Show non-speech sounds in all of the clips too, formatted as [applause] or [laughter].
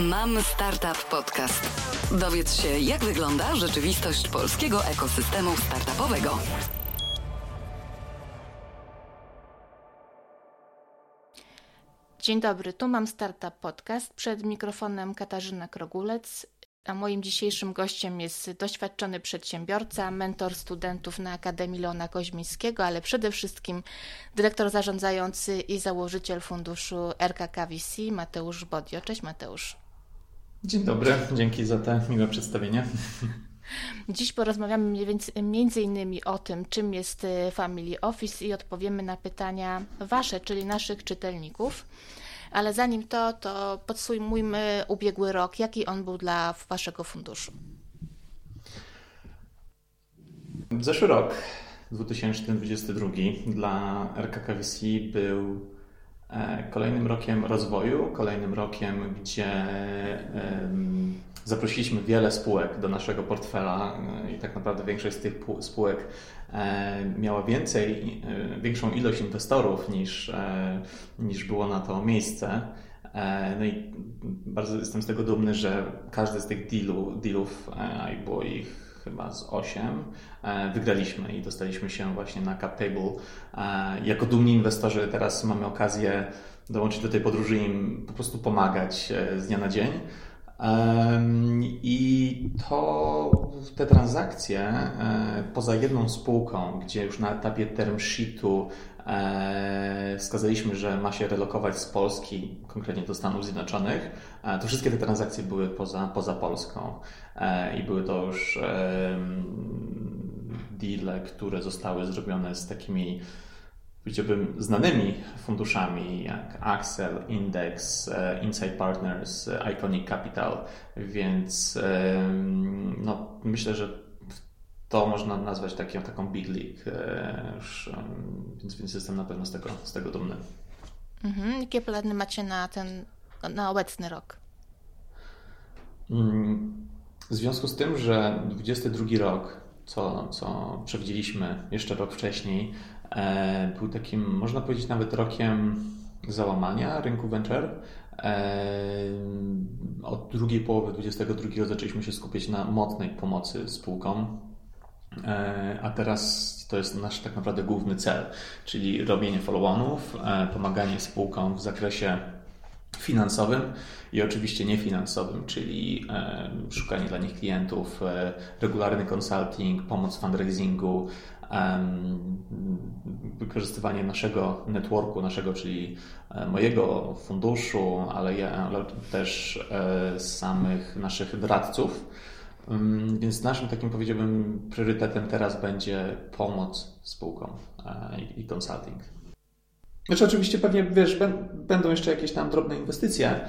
Mam Startup Podcast. Dowiedz się, jak wygląda rzeczywistość polskiego ekosystemu startupowego. Dzień dobry, tu mam Startup Podcast. Przed mikrofonem Katarzyna Krogulec, a moim dzisiejszym gościem jest doświadczony przedsiębiorca, mentor studentów na Akademii Leona Koźmińskiego, ale przede wszystkim dyrektor zarządzający i założyciel funduszu RKKVC Mateusz Bodio. Cześć Mateusz. Dzień dobry, dzięki za te miłe przedstawienie. [laughs] Dziś porozmawiamy między innymi o tym, czym jest y, Family Office i odpowiemy na pytania Wasze, czyli naszych czytelników. Ale zanim to, to podsumujmy ubiegły rok. Jaki on był dla Waszego funduszu? Zeszły rok, 2022, dla RKKVC był kolejnym rokiem rozwoju, kolejnym rokiem, gdzie zaprosiliśmy wiele spółek do naszego portfela e, i tak naprawdę większość z tych spółek e, miała więcej, e, większą ilość inwestorów niż, niż było na to miejsce. No i bardzo jestem z tego dumny, że każdy z tych dealu, dealów, a było ich chyba z 8, wygraliśmy i dostaliśmy się właśnie na cap table. Jako dumni inwestorzy teraz mamy okazję dołączyć do tej podróży i im po prostu pomagać z dnia na dzień. I to te transakcje e, poza jedną spółką, gdzie już na etapie term sheetu e, wskazaliśmy, że ma się relokować z Polski, konkretnie do Stanów Zjednoczonych, e, to wszystkie te transakcje były poza, poza Polską. I były to już deale, które zostały zrobione z takimi powiedziałbym, znanymi funduszami jak Axel, Index, e, Insight Partners, e, Iconic Capital, więc no, myślę, że to można nazwać taką, taką big league, e, już, więc, więc jestem na pewno z tego, z tego dumny. Mhm. Jakie plany macie na ten, na obecny rok? Mm, w związku z tym, że 22 rok, co, co przewidzieliśmy jeszcze rok wcześniej, E, był takim, można powiedzieć, nawet rokiem załamania rynku venture. E, od drugiej połowy 2022 zaczęliśmy się skupiać na mocnej pomocy spółkom, a teraz to jest nasz tak naprawdę główny cel, czyli robienie follow-onów, pomaganie spółkom w zakresie finansowym i oczywiście niefinansowym, czyli szukanie dla nich klientów, regularny consulting, pomoc w fundraisingu, wykorzystywanie naszego networku, naszego, czyli e, mojego funduszu, ale, ja, ale też e, samych naszych doradców. Więc naszym takim powiedziałbym priorytetem teraz będzie pomoc spółkom e, i consulting. Znaczy oczywiście pewnie, wiesz, będą jeszcze jakieś tam drobne inwestycje,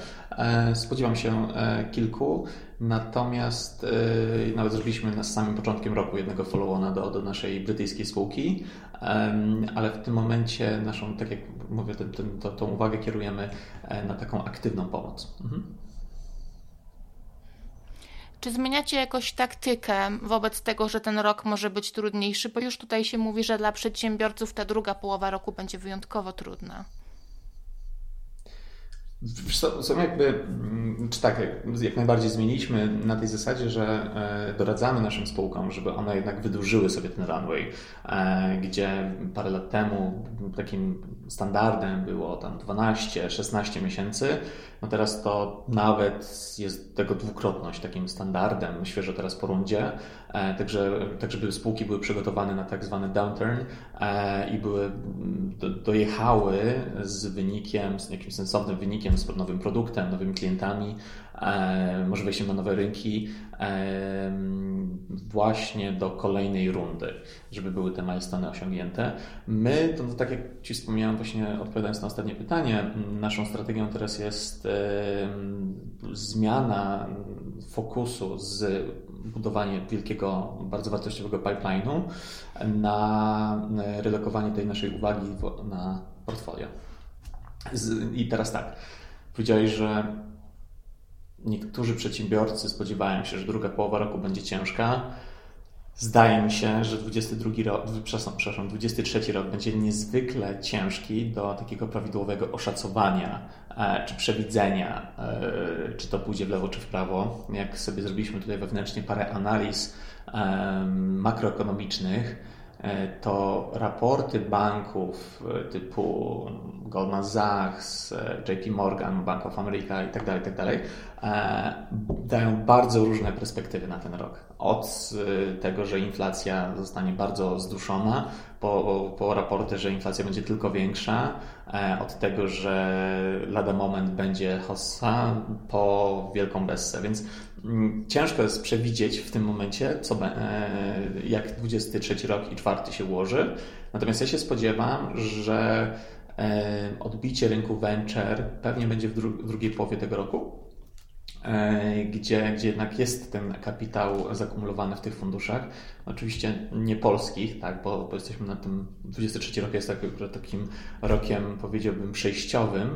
spodziewam się kilku, natomiast nawet zrobiliśmy na samym początkiem roku jednego follow-ona do, do naszej brytyjskiej spółki, ale w tym momencie naszą, tak jak mówię, ten, ten, to, tą uwagę kierujemy e, na taką aktywną pomoc. Mhm. Czy zmieniacie jakoś taktykę wobec tego, że ten rok może być trudniejszy? Bo już tutaj się mówi, że dla przedsiębiorców ta druga połowa roku będzie wyjątkowo trudna. Są jakby, mm, czy tak, jak najbardziej zmieniliśmy na tej zasadzie, że e, doradzamy naszym spółkom, żeby one jednak wydłużyły sobie ten runway, e, gdzie parę lat temu takim standardem było tam 12-16 miesięcy, no teraz to nawet jest tego dwukrotność takim standardem, świeżo teraz po rundzie, e, także, tak żeby spółki były przygotowane na tak zwany downturn i były, do, dojechały z wynikiem, z jakimś sensownym wynikiem z nowym produktem, nowymi klientami, e, może wejściem na nowe rynki e, właśnie do kolejnej rundy, żeby były te milestone osiągnięte. My, to, tak jak Ci wspomniałem właśnie odpowiadając na ostatnie pytanie, naszą strategią teraz jest e, zmiana fokusu z budowanie wielkiego, bardzo wartościowego pipeline'u na relokowanie tej naszej uwagi na portfolio. I teraz tak, Powiedziałeś, że niektórzy przedsiębiorcy spodziewają się, że druga połowa roku będzie ciężka. Zdaje mi się, że 22 rok, przepraszam, 23 rok będzie niezwykle ciężki do takiego prawidłowego oszacowania e, czy przewidzenia, e, czy to pójdzie w lewo czy w prawo. Jak sobie zrobiliśmy tutaj wewnętrznie parę analiz makroekonomicznych, E, to raporty banków e, typu Goldman Sachs, e, JP Morgan, Bank of America itd., tak itd. Tak dają bardzo różne perspektywy na ten rok. Od tego, że inflacja zostanie bardzo zduszona, po, po raporty, że inflacja będzie tylko większa, od tego, że lada moment będzie hossa, po wielką bessę. Więc Mm, ciężko jest przewidzieć w tym momencie, co, e, jak 23 rok i czwarty się ułoży. Natomiast ja się spodziewam, że e, odbicie rynku venture pewnie będzie w, dru w drugiej połowie tego roku, e, gdzie, gdzie jednak jest ten kapitał zakumulowany w tych funduszach. Oczywiście nie polskich, tak, bo, bo jesteśmy na tym, 23 rok jest tak, takim rokiem, powiedziałbym, przejściowym,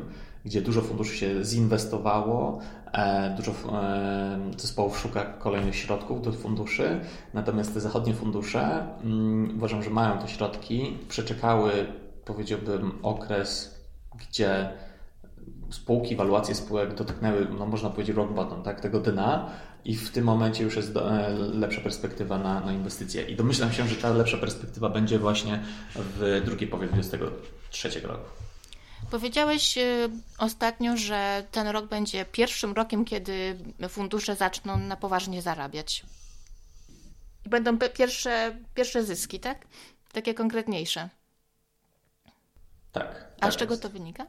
gdzie dużo funduszy się zinwestowało, e, dużo e, zespołów szuka kolejnych środków do funduszy, natomiast te zachodnie fundusze mm, uważam, że mają te środki, przeczekały, powiedziałbym, okres, gdzie spółki, waluacje spółek dotknęły, no można powiedzieć, rock bottom, tak, tego dna i w tym momencie już jest e, lepsza perspektywa na, na inwestycje. I domyślam się, że ta lepsza perspektywa będzie właśnie w drugiej połowie 2023 roku. Powiedziałeś y, ostatnio, że ten rok będzie pierwszym rokiem, kiedy fundusze zaczną na poważnie zarabiać. I będą pierwsze, pierwsze zyski, tak? Takie konkretniejsze. Tak. A tak z czego jest. to wynika?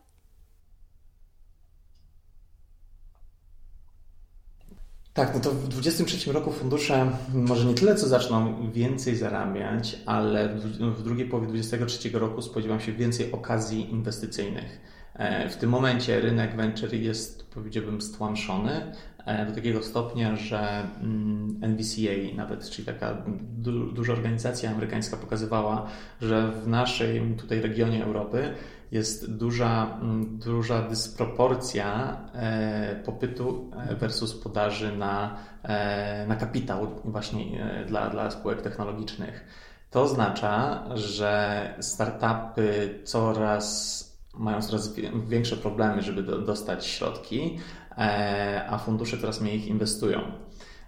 Tak, no to w 2023 roku fundusze może nie tyle co zaczną więcej zarabiać, ale w drugiej połowie 2023 roku spodziewam się więcej okazji inwestycyjnych. E, w tym momencie rynek venture jest, powiedziałbym, stłamszony e, do takiego stopnia, że mm, NVCA nawet, czyli taka du duża organizacja amerykańska pokazywała, że w naszej tutaj regionie Europy jest duża, mm, duża dysproporcja e, popytu e, versus podaży na, e, na kapitał właśnie dla, dla spółek technologicznych. To oznacza, że startupy coraz mają coraz większe problemy, żeby dostać środki, a fundusze coraz mniej ich inwestują.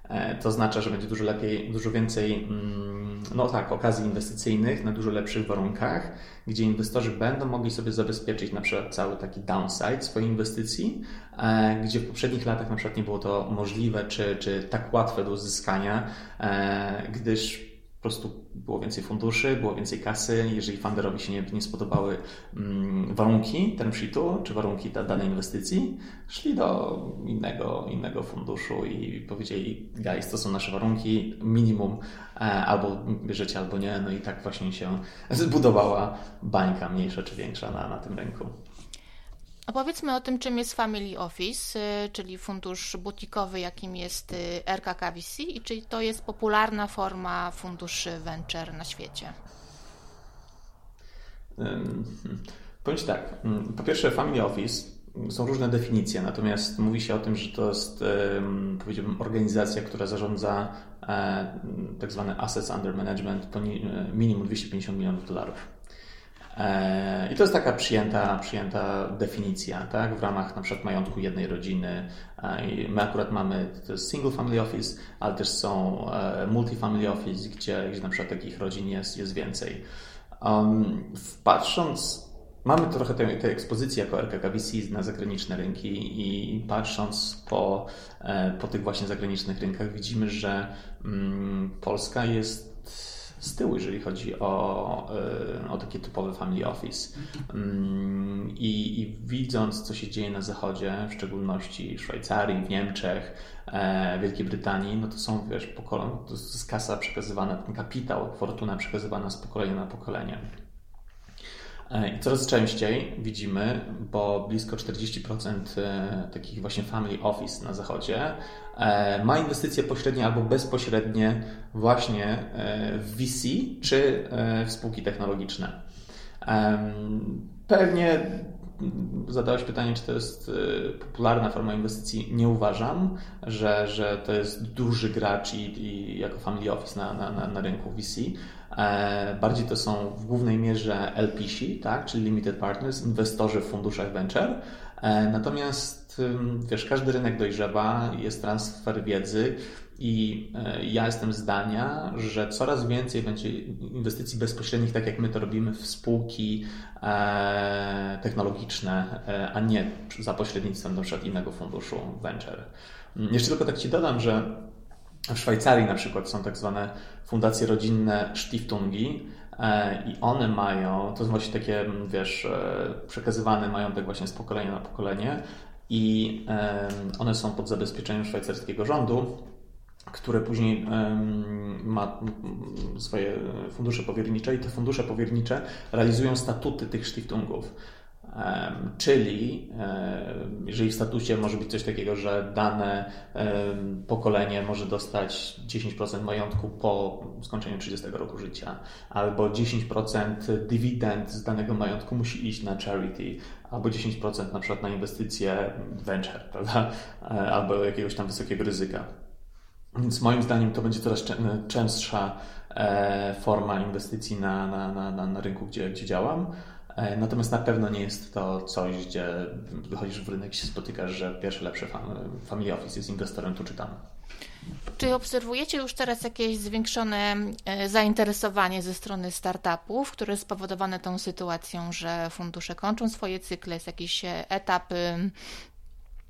E, to oznacza, że będzie dużo lepiej, dużo więcej, mm, no tak, okazji inwestycyjnych na dużo lepszych warunkach, gdzie inwestorzy będą mogli sobie zabezpieczyć na przykład cały taki downside swojej inwestycji, e, gdzie w poprzednich latach na przykład nie było to możliwe czy, czy tak łatwe do uzyskania, e, gdyż po prostu było więcej funduszy, było więcej kasy. Jeżeli funderowi się nie, nie spodobały mm, warunki term sheetu, czy warunki ta danej inwestycji, szli do innego, innego funduszu i powiedzieli, guys, to są nasze warunki, minimum e, albo bierzecie, albo nie. No i tak właśnie się [laughs] zbudowała bańka, mniejsza czy większa na, na tym rynku. Opowiedzmy o tym, czym jest Family Office, y, czyli fundusz butikowy, jakim jest y, RKKVC i czy to jest popularna forma funduszy venture na świecie. Powiem Ci tak. Po pierwsze, Family Office są różne definicje, natomiast mówi się o tym, że to jest, powiedziałbym, organizacja, która zarządza e, tak zwane assets under management minimum 250 milionów dolarów. E, I to jest taka przyjęta, przyjęta definicja, tak? W ramach na przykład majątku jednej rodziny. E, my akurat mamy, to jest single family office, ale też są e, multi-family office, gdzie, gdzie na przykład takich rodzin jest, jest więcej. Um, patrząc, mamy trochę tej, tej ekspozycji jako RKKVC na zagraniczne rynki i patrząc po, po tych właśnie zagranicznych rynkach widzimy, że um, Polska jest z tyłu, jeżeli chodzi o, e, o takie typowe family office. Mm, I, I, widząc, co się dzieje na zachodzie, w szczególności w Szwajcarii, w Niemczech, e, Wielkiej Brytanii, no to są, wiesz, pokoleń, to jest kasa przekazywana, ten kapitał, fortuna przekazywana z pokolenia na pokolenie. E, I coraz częściej widzimy, bo blisko 40% takich właśnie family office na zachodzie E, ma inwestycje pośrednie albo bezpośrednie właśnie e, w VC czy e, w spółki technologiczne. Pewnie zadałeś pytanie, czy to jest popularna forma inwestycji. Nie uważam, że, że to jest duży gracz i, i jako family office na, na, na rynku VC. Bardziej to są w głównej mierze LPC, tak? czyli Limited Partners, inwestorzy w funduszach venture. Natomiast wiesz, każdy rynek dojrzewa, jest transfer wiedzy i e, ja jestem zdania, że coraz więcej będzie inwestycji bezpośrednich, tak jak my to robimy w spółki e, technologiczne, e, a nie za pośrednictwem przykład innego funduszu venture. Jeszcze tylko tak Ci dodam, że w Szwajcarii na przykład są tak zwane fundacje rodzinne Stiftungi, i one mają, to są właśnie takie, wiesz, przekazywany majątek właśnie z pokolenia na pokolenie i one są pod zabezpieczeniem szwajcarskiego rządu które później ma swoje fundusze powiernicze i te fundusze powiernicze realizują statuty tych Stiftungów. Czyli jeżeli w statucie może być coś takiego, że dane pokolenie może dostać 10% majątku po skończeniu 30 roku życia, albo 10% dywidend z danego majątku musi iść na charity, albo 10% na przykład na inwestycje venture, prawda? E, albo jakiegoś tam wysokiego ryzyka. Więc moim zdaniem to będzie coraz częstsza e, forma inwestycji na, na, na, na rynku, gdzie, gdzie działam. E, natomiast na pewno nie jest to coś, gdzie wychodzisz w rynek i się spotykasz, że pierwszy lepszy family office jest inwestorem tu czy tam. Czy obserwujecie już teraz jakieś zwiększone e, zainteresowanie ze strony startupów, które jest spowodowane tą sytuacją, że fundusze kończą swoje cykle, jest jakiś etap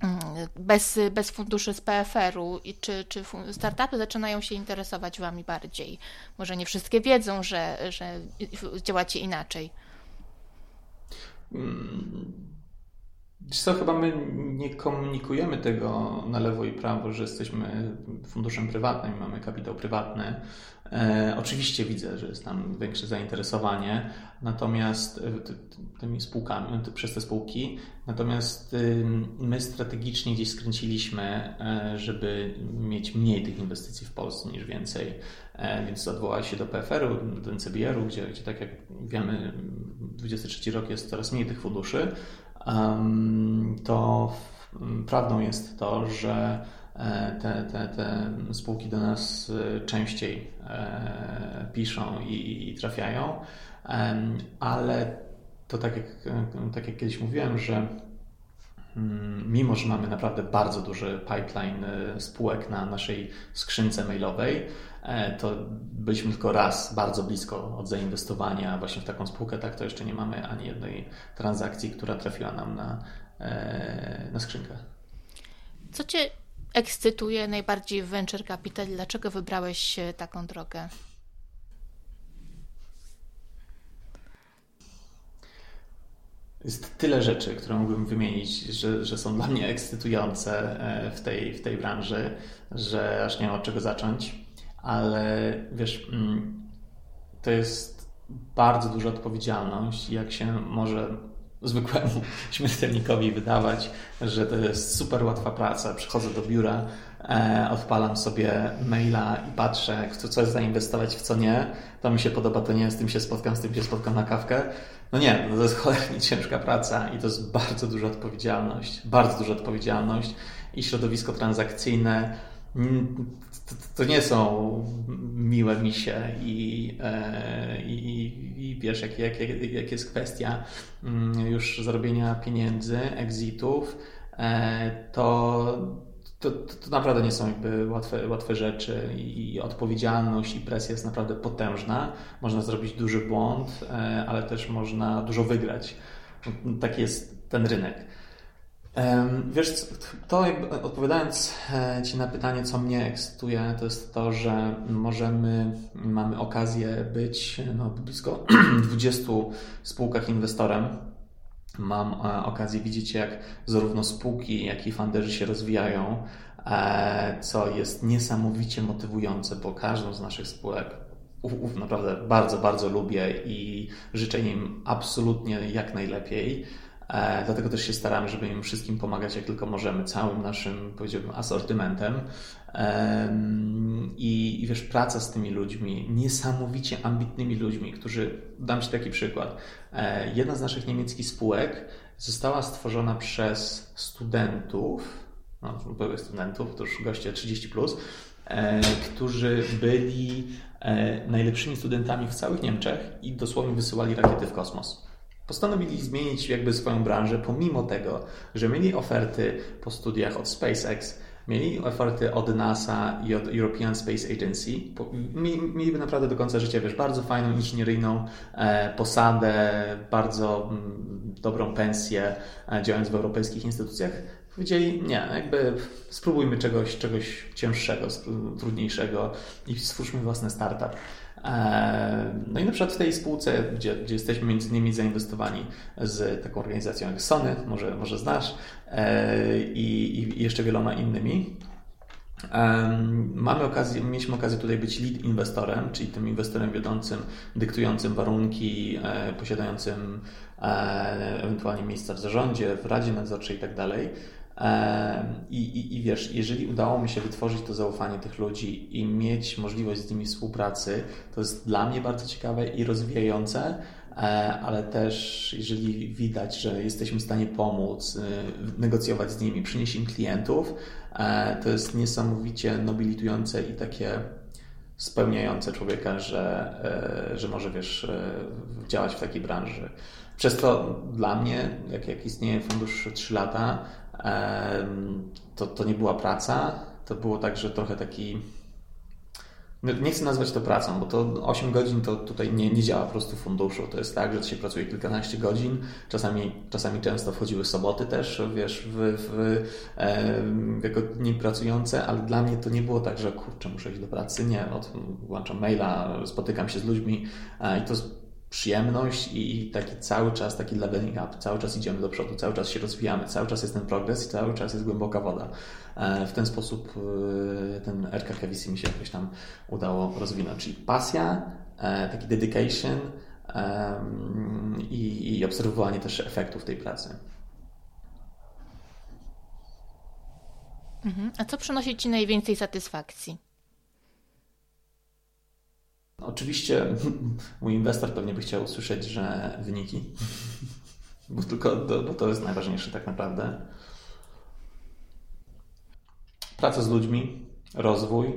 Mm, bez, bez funduszy z PFR-u i czy, czy startupy zaczynają się interesować Wami bardziej? Może nie wszystkie wiedzą, że, że działacie inaczej. mm, Hmm. Co, chyba my nie komunikujemy tego na lewo i prawo, że jesteśmy funduszem prywatnym, mamy kapitał prywatny. E, oczywiście widzę, że jest tam większe zainteresowanie, natomiast e, tymi spółkami, przez te spółki, natomiast my strategicznie gdzieś skręciliśmy, e, żeby mieć mniej tych inwestycji w Polsce niż więcej, więc odwołałeś się do PFR-u, do NCBR-u, gdzie, gdzie tak jak wiemy, 23 rok jest coraz mniej tych funduszy, to prawdą jest to, że E, te, te, te spółki do nas e, częściej e, piszą i, i trafiają, ale to tak jak, tak jak kiedyś mówiłem, że mm, mimo, że mamy naprawdę bardzo duży pipeline spółek na naszej skrzynce mailowej, to byliśmy tylko raz bardzo blisko od zainwestowania właśnie w taką spółkę, tak to jeszcze nie mamy ani jednej transakcji, która trafiła nam na, na skrzynkę. Co Cię ekscytuje najbardziej w venture capital? Dlaczego wybrałeś taką drogę? Jest tyle rzeczy, które mógłbym wymienić, że, że są dla mnie ekscytujące e, w tej, w tej branży, że aż nie mam od czego zacząć. Ale wiesz, mm, to jest bardzo duża odpowiedzialność, jak się może zwykłemu [laughs] śmiertelnikowi wydawać, że to jest super łatwa praca. Przychodzę do biura, e, odpalam sobie maila i patrzę, w co jest zainwestować, w co nie. To mi się podoba, to nie, z tym się spotkam, z tym się spotkam na kawkę. No nie, no to jest cholernie [laughs] ciężka praca i to jest bardzo duża odpowiedzialność. Bardzo duża odpowiedzialność i środowisko transakcyjne to, to, nie są miłe misie i, e, i, i wiesz, jak, jak, jak, jest kwestia mm, już zarobienia pieniędzy, exitów, e, to, to, to, naprawdę nie są jakby łatwe, łatwe rzeczy i odpowiedzialność i presja jest naprawdę potężna. Można zrobić duży błąd, e, ale też można dużo wygrać. Tak jest ten rynek. Wiesz, to odpowiadając e, Ci na pytanie, co mnie ekscytuje, to jest to, że możemy, mamy okazję być no, blisko [clears throat] 20 spółkach inwestorem. Mam e, okazję widzieć, jak zarówno spółki, jak i funderzy się rozwijają, e, co jest niesamowicie motywujące, bo każdą z naszych spółek uf, naprawdę bardzo, bardzo lubię i życzę im absolutnie jak najlepiej. E, dlatego też się staramy, żeby im wszystkim pomagać, jak tylko możemy, całym naszym, powiedziałbym, asortymentem. I, I wiesz, praca z tymi ludźmi, niesamowicie ambitnymi ludźmi, którzy, dam Ci taki przykład. E, jedna z naszych niemieckich spółek została stworzona przez studentów, no, byłych studentów, to już goście 30, plus, e, którzy byli najlepszymi studentami w całych Niemczech i dosłownie wysyłali rakiety w kosmos. Postanowili zmienić jakby swoją branżę, pomimo tego, że mieli oferty po studiach od SpaceX, mieli oferty od NASA i od European Space Agency. Mieliby naprawdę do końca życia, wiesz, bardzo fajną inżynieryjną e, posadę, bardzo mm, dobrą pensję, e, działając w europejskich instytucjach. Powiedzieli, nie, jakby spróbujmy czegoś, czegoś cięższego, trudniejszego i stwórzmy własny startup. E, no i na przykład w tej spółce, gdzie, gdzie jesteśmy między innymi zainwestowani z taką organizacją jak Sony, może, może znasz, e, i, i jeszcze wieloma innymi. Mamy okazję, mieliśmy okazję tutaj być lead inwestorem, czyli tym inwestorem wiodącym, dyktującym warunki, posiadającym ewentualnie miejsca w zarządzie, w radzie nadzorczej i tak. I, i, I wiesz, jeżeli udało mi się wytworzyć to zaufanie tych ludzi i mieć możliwość z nimi współpracy, to jest dla mnie bardzo ciekawe i rozwijające, e, ale też jeżeli widać, że jesteśmy w stanie pomóc, e, negocjować z nimi, przynieść im klientów, e, to jest niesamowicie nobilitujące i takie spełniające człowieka, że, że może wiesz, działać w takiej branży. Przez to dla mnie, jak, jak istnieje fundusz 3 lata, to, to nie była praca, to było także trochę taki. No, nie chcę nazwać to pracą, bo to 8 godzin to tutaj nie, nie działa po prostu funduszu. To jest tak, że się pracuje kilkanaście godzin, czasami, czasami często wchodziły soboty też, wiesz, w, w, w, jako dni pracujące, ale dla mnie to nie było tak, że kurczę, muszę iść do pracy. Nie, od, włączam maila, spotykam się z ludźmi i to przyjemność i taki cały czas taki leveling up, cały czas idziemy do przodu, cały czas się rozwijamy, cały czas jest ten progres i cały czas jest głęboka woda. E, w ten sposób e, ten RK mi się jakoś tam udało rozwinąć, czyli pasja, e, taki dedication i, i obserwowanie też efektów tej pracy. Mhm. A co przynosi Ci najwięcej satysfakcji? Oczywiście [laughs] mój inwestor pewnie by chciał usłyszeć, że wyniki, [laughs] bo tylko to, bo to jest najważniejsze tak naprawdę. Praca z ludźmi, rozwój,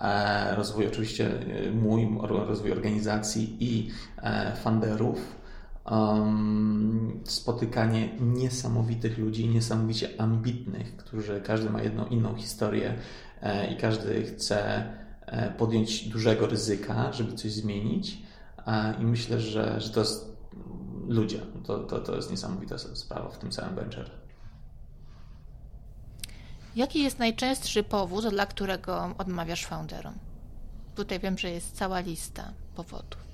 e, rozwój oczywiście e, mój, rozwój organizacji i e, funderów. Spotykanie niesamowitych ludzi, niesamowicie ambitnych, którzy każdy ma jedną inną historię i każdy chce podjąć dużego ryzyka, żeby coś zmienić. I myślę, że, że to jest ludzie. To, to, to jest niesamowita sprawa w tym całym venture. Jaki jest najczęstszy powód, dla którego odmawiasz founderom? Tutaj wiem, że jest cała lista powodów.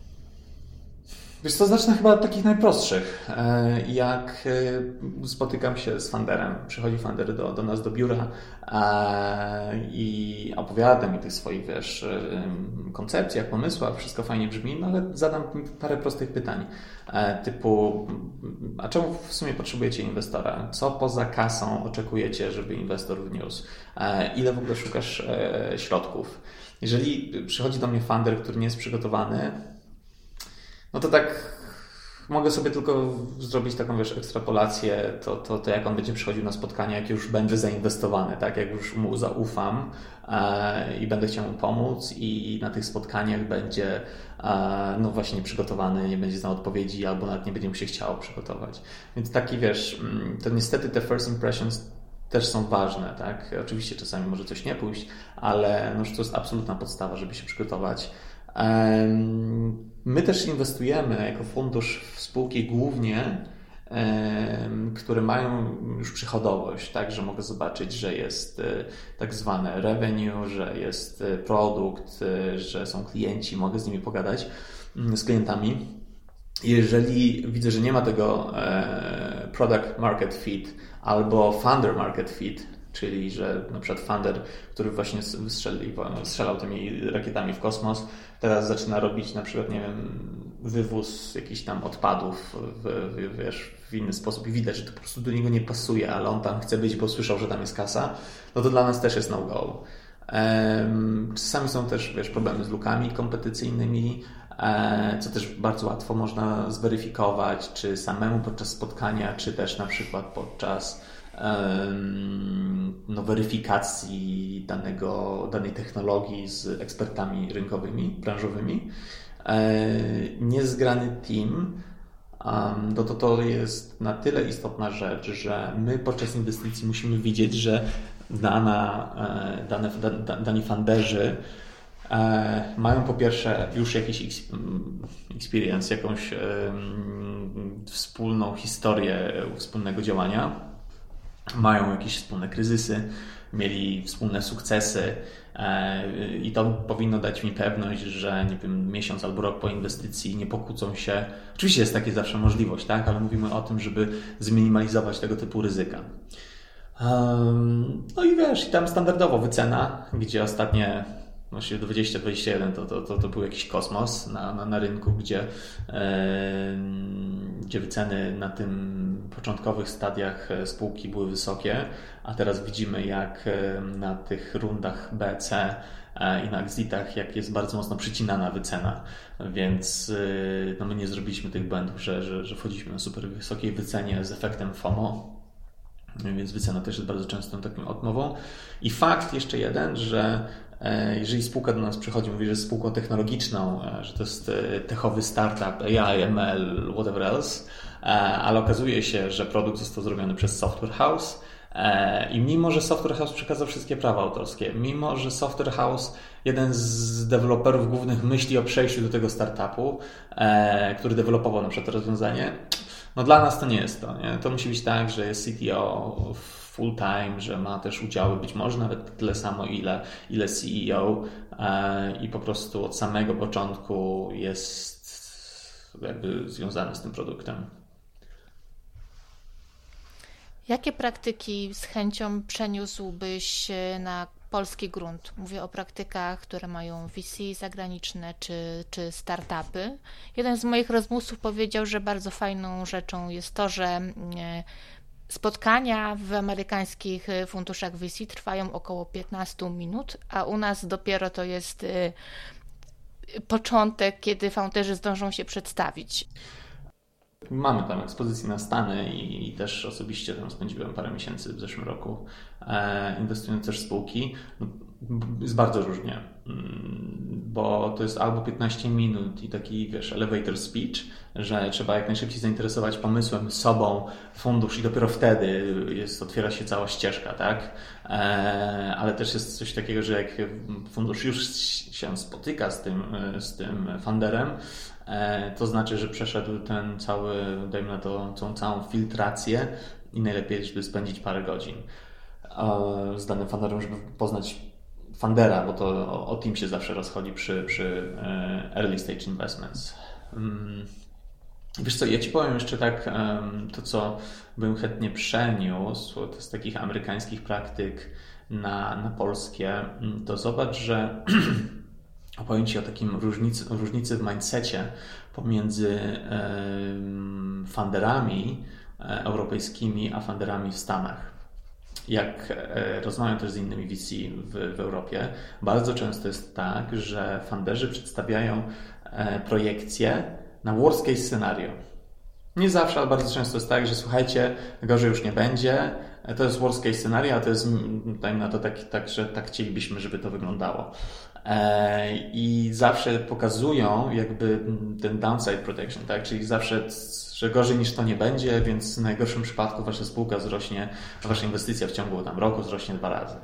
Wiesz to zacznę chyba od takich najprostszych. E, jak e, spotykam się z funderem, przychodzi funder do, do nas do biura e, i opowiada mi tych swoich, wiesz, koncepcjach, pomysłach, wszystko fajnie brzmi, no ale zadam parę prostych pytań, typu a czemu w sumie potrzebujecie inwestora? Co poza kasą oczekujecie, żeby inwestor wniósł? Ile w ogóle szukasz środków? Jeżeli przychodzi do mnie funder, który nie jest przygotowany, no to tak mogę sobie tylko zrobić taką, wiesz, ekstrapolację, to, to, to jak on będzie przychodził na spotkanie, jak już będzie zainwestowany, tak, jak już mu zaufam e, i będę chciał mu pomóc i na tych spotkaniach będzie e, no właśnie przygotowany, nie będzie znał odpowiedzi albo nawet nie będzie mu się chciało przygotować. Więc taki, wiesz, mm, to niestety te first impressions też są ważne, tak? Oczywiście czasami może coś nie pójść, ale no, to jest absolutna podstawa, żeby się przygotować. My też inwestujemy jako fundusz w spółki głównie, które mają już przychodowość, tak, że mogę zobaczyć, że jest e, tak zwane revenue, że jest e, produkt, e, że są klienci, mogę z nimi pogadać, mm, z klientami. Jeżeli widzę, że nie ma tego product market fit albo funder market fit, czyli że na przykład funder, który właśnie strzelał tymi rakietami w kosmos, teraz zaczyna robić na przykład, nie wiem, wywóz jakichś tam odpadów w, w, wiesz, w inny sposób i widać, że to po prostu do niego nie pasuje, ale on tam chce być, bo słyszał, że tam jest kasa, no to dla nas też jest no-go. Czasami są też wiesz, problemy z lukami kompetycyjnymi, co też bardzo łatwo można zweryfikować, czy samemu podczas spotkania, czy też na przykład podczas no, weryfikacji danego, danej technologii z ekspertami rynkowymi, branżowymi. E, niezgrany team to, to, to jest na tyle istotna rzecz, że my podczas inwestycji musimy widzieć, że dana, e, dane, dani funderzy e, mają po pierwsze już jakiś experience, jakąś wspólną historię wspólnego działania, mają jakieś wspólne kryzysy, mieli wspólne sukcesy e, i to powinno dać mi pewność, że nie wiem, miesiąc albo rok po inwestycji nie pokłócą się. Oczywiście jest takie zawsze możliwość, tak, ale mówimy o tym, żeby zminimalizować tego typu ryzyka. No i wiesz, i tam standardowo wycena, gdzie ostatnie właśnie 2021 to, to, to, to był jakiś kosmos na, na, na rynku, gdzie, e, gdzie wyceny na tym początkowych stadiach e, spółki były wysokie, a teraz widzimy jak e, na tych rundach B, C e, i na exitach, jak jest bardzo mocno przycinana wycena, więc no my nie zrobiliśmy tych błędów, że, że, że wchodziliśmy na super wysokiej wycenie z efektem FOMO, więc wycena też jest bardzo często taką odmową. I fakt jeszcze jeden, że jeżeli spółka do nas przychodzi, mówi, że jest spółką technologiczną, e, że to jest e, techowy startup, AI, ML, whatever else, ale okazuje się, że produkt został zrobiony przez Software House i mimo, że Software House przekazał wszystkie prawa autorskie, mimo, że Software House, jeden z deweloperów głównych myśli o przejściu do tego startupu, który dewelopował na przykład to rozwiązanie, no dla nas to nie jest to. Nie? To musi być tak, że jest CTO full time, że ma też udziały być może nawet tyle samo, ile, ile CEO e, i po prostu od samego początku jest jakby związany z tym produktem. Jakie praktyki z chęcią przeniósłbyś na polski grunt? Mówię o praktykach, które mają VC zagraniczne czy, czy startupy. Jeden z moich rozmówców powiedział, że bardzo fajną rzeczą jest to, że mm, Spotkania w amerykańskich y, funduszach VC trwają około 15 minut, a u nas dopiero to jest y, początek, kiedy founderzy zdążą się przedstawić. Mamy tam ekspozycję na Stany i, też osobiście tam spędziłem parę miesięcy w zeszłym roku, e, inwestując też w spółki. Jest bardzo różnie, mm, bo to jest albo 15 minut i taki, wiesz, elevator speech, że trzeba jak najszybciej zainteresować pomysłem, sobą, fundusz i dopiero wtedy jest, otwiera się cała ścieżka, tak? E, ale też jest coś takiego, że jak fundusz już się spotyka z tym, z tym funderem, e, to znaczy, że przeszedł ten cały, dajmy na to, tą całą filtrację i najlepiej, żeby spędzić parę godzin e, z danym funderem, żeby poznać fundera, bo to o, team się zawsze rozchodzi przy, przy e, early stage investments. Mm. Wiesz co, ja Ci powiem jeszcze tak, to co bym chętnie przeniósł to z takich amerykańskich praktyk na, na polskie, mm, to zobacz, że [clears throat] opowiem Ci o takim różnicy, różnicy w mindsetie pomiędzy funderami e, europejskimi a funderami w Stanach jak e, rozmawiam też z innymi VC w, w Europie, bardzo często jest tak, że funderzy przedstawiają e, projekcje na worst case scenario. Nie zawsze, ale bardzo często jest tak, że słuchajcie, gorzej już nie będzie, to jest worst case scenario, a to jest, dajmy na to tak, tak, że tak chcielibyśmy, żeby to wyglądało. I zawsze pokazują jakby ten downside protection, tak? Czyli zawsze że gorzej niż to nie będzie, więc w najgorszym przypadku wasza spółka wzrośnie, wasza inwestycja w ciągu tam roku wzrośnie dwa razy.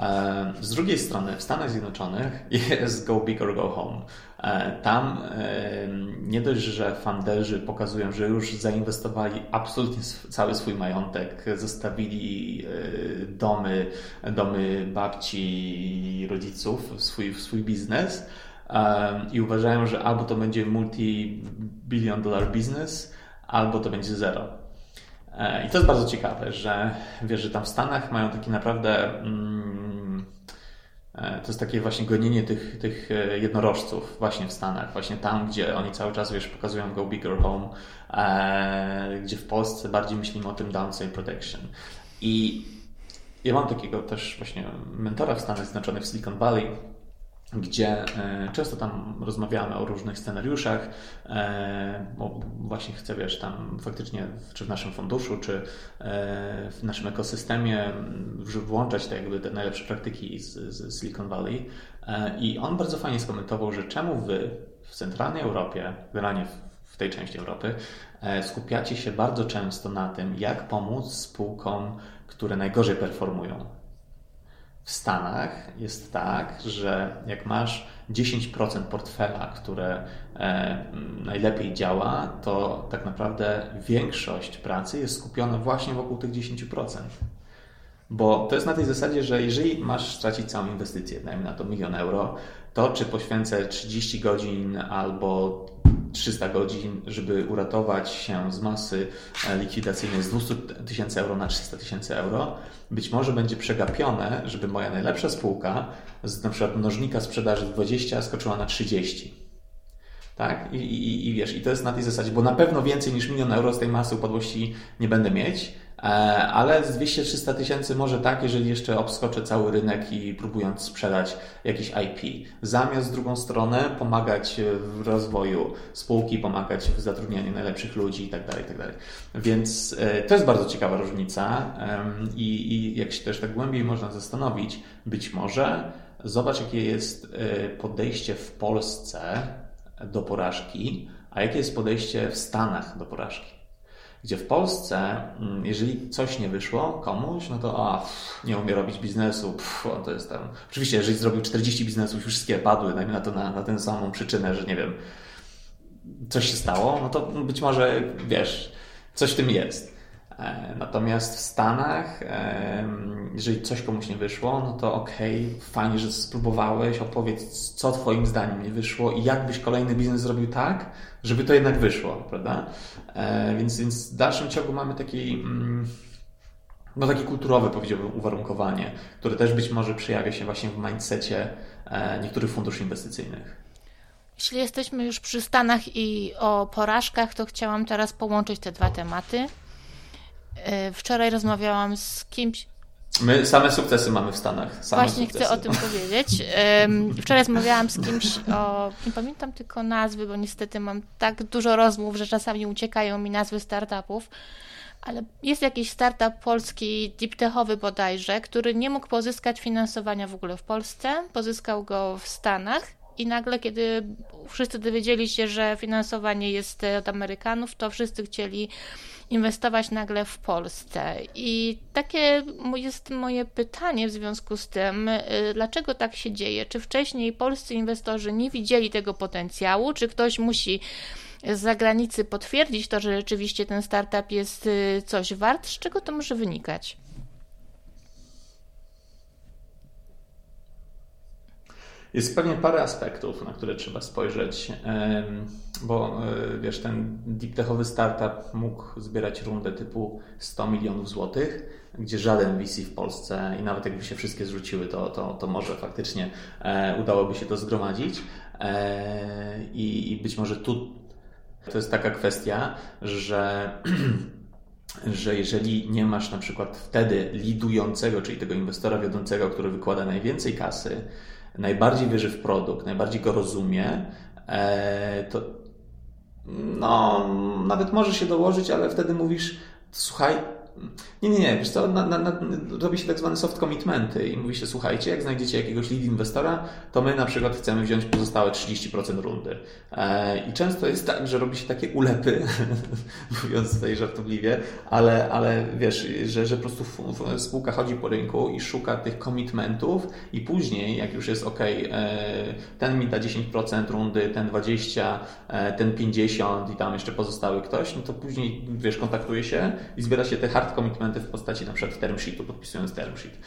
E, z drugiej strony w Stanach Zjednoczonych [laughs] jest go big or go home. E, tam e, nie dość, że funderzy pokazują, że już zainwestowali absolutnie cały swój majątek, zostawili domy, domy babci i rodziców swój, swój biznes i uważają, że albo to będzie multi-billion dollar business, albo to będzie zero. E, I to jest bardzo ciekawe, że wiesz, że tam w Stanach mają taki naprawdę. Mm, e, to jest takie właśnie gonienie tych, tych e, jednorożców właśnie w Stanach, właśnie tam, gdzie oni cały czas wiesz, pokazują go bigger home, gdzie w Polsce bardziej myślimy o tym downside protection. I ja mam takiego też właśnie mentora w Stanach Zjednoczonych w Silicon Valley, gdzie e, często tam rozmawiamy o różnych scenariuszach, e, bo właśnie chcę, wiesz, tam faktycznie, czy w naszym funduszu, czy e, w naszym ekosystemie włączać te, jakby te najlepsze praktyki z, z Silicon Valley. I on bardzo fajnie skomentował, że czemu wy w centralnej Europie, generalnie w tej części Europy, skupiacie się bardzo często na tym, jak pomóc spółkom, które najgorzej performują w Stanach jest tak, że jak masz 10% portfela, które e, najlepiej działa, to tak naprawdę większość pracy jest skupiona właśnie wokół tych 10%. Bo to jest na tej zasadzie, że jeżeli masz stracić całą inwestycję, dajmy na to milion euro, to czy poświęcę 30 godzin albo 300 godzin, żeby uratować się z masy e, likwidacyjnej z 200 tysięcy euro na 300 tysięcy euro, być może będzie przegapione, żeby moja najlepsza spółka z na przykład mnożnika sprzedaży 20 skoczyła na 30. Tak? I, i, I wiesz, i to jest na tej zasadzie, bo na pewno więcej niż milion euro z tej masy upadłości nie będę mieć, ale z 200-300 tysięcy może tak, jeżeli jeszcze obskoczę cały rynek i próbując sprzedać jakiś IP. Zamiast drugą stronę pomagać w rozwoju spółki, pomagać w zatrudnianiu najlepszych ludzi itd. Tak itd. Tak Więc e, to jest bardzo ciekawa różnica i, i jak się też tak głębiej można zastanowić, być może zobacz jakie jest e, podejście w Polsce do porażki, a jakie jest podejście w Stanach do porażki. Gdzie w Polsce, mm, jeżeli coś nie wyszło komuś, no to a, pff, nie umie robić biznesu, pff, to jest tam. Oczywiście, jeżeli zrobił 40 biznesów, wszystkie padły, dajmy na to na, na tę samą przyczynę, że nie wiem, coś się stało, no to być może wiesz, coś w tym jest. E, natomiast w Stanach, jeżeli coś komuś nie wyszło, no to okej, okay, fajnie, że spróbowałeś, opowiedz, co Twoim zdaniem nie wyszło i jak byś kolejny biznes zrobił tak, żeby to jednak wyszło, prawda? E, więc, więc w dalszym ciągu mamy taki, mm, no takie kulturowe, powiedziałbym, uwarunkowanie, które też być może przejawia się właśnie w mindsetie e, niektórych funduszy inwestycyjnych. Jeśli jesteśmy już przy Stanach i o porażkach, to chciałam teraz połączyć te dwa tematy. E, wczoraj rozmawiałam z kimś. My same sukcesy mamy w Stanach. Same Właśnie sukcesy. chcę o tym powiedzieć. Wczoraj rozmawiałam z kimś o. Nie pamiętam tylko nazwy, bo niestety mam tak dużo rozmów, że czasami uciekają mi nazwy startupów. Ale jest jakiś startup polski, deeptechowy bodajże, który nie mógł pozyskać finansowania w ogóle w Polsce. Pozyskał go w Stanach i nagle, kiedy wszyscy dowiedzieli się, że finansowanie jest od Amerykanów, to wszyscy chcieli inwestować nagle w Polsce. I takie jest moje pytanie w związku z tym, y, dlaczego tak się dzieje? Czy wcześniej polscy inwestorzy nie widzieli tego potencjału? Czy ktoś musi z zagranicy potwierdzić to, że rzeczywiście ten startup jest y, coś wart? Z czego to może wynikać? Jest pewnie parę aspektów, na które trzeba spojrzeć, bo e, wiesz, ten deep techowy startup mógł zbierać rundę typu 100 milionów złotych, gdzie żaden VC w Polsce i nawet jakby się wszystkie zrzuciły, to, to, to może faktycznie e, udałoby się to zgromadzić. E, I, i być może tu to jest taka kwestia, że [clears throat] że jeżeli nie masz na przykład wtedy lidującego, czyli tego inwestora wiodącego, który wykłada najwięcej kasy, najbardziej wierzy w produkt, najbardziej go rozumie, e, to no, nawet może się dołożyć, ale wtedy mówisz, słuchaj, nie, nie, nie, wiesz co, na, na, na, robi się tak zwane soft commitmenty i mówi się, słuchajcie, jak znajdziecie jakiegoś lead inwestora, to my na przykład chcemy wziąć pozostałe 30% rundy. E, I często jest tak, że robi się takie ulepy, [laughs] mówiąc tutaj żartobliwie, ale, ale wiesz, że, że po prostu spółka chodzi po rynku i szuka tych commitmentów i później, jak już jest ok, ten mi da 10% rundy, ten 20%, e, ten 50% i tam jeszcze pozostały ktoś, no to później, wiesz, kontaktuje się i zbiera się te hard hard commitmenty w postaci na przykład term sheetu, podpisując term sheet.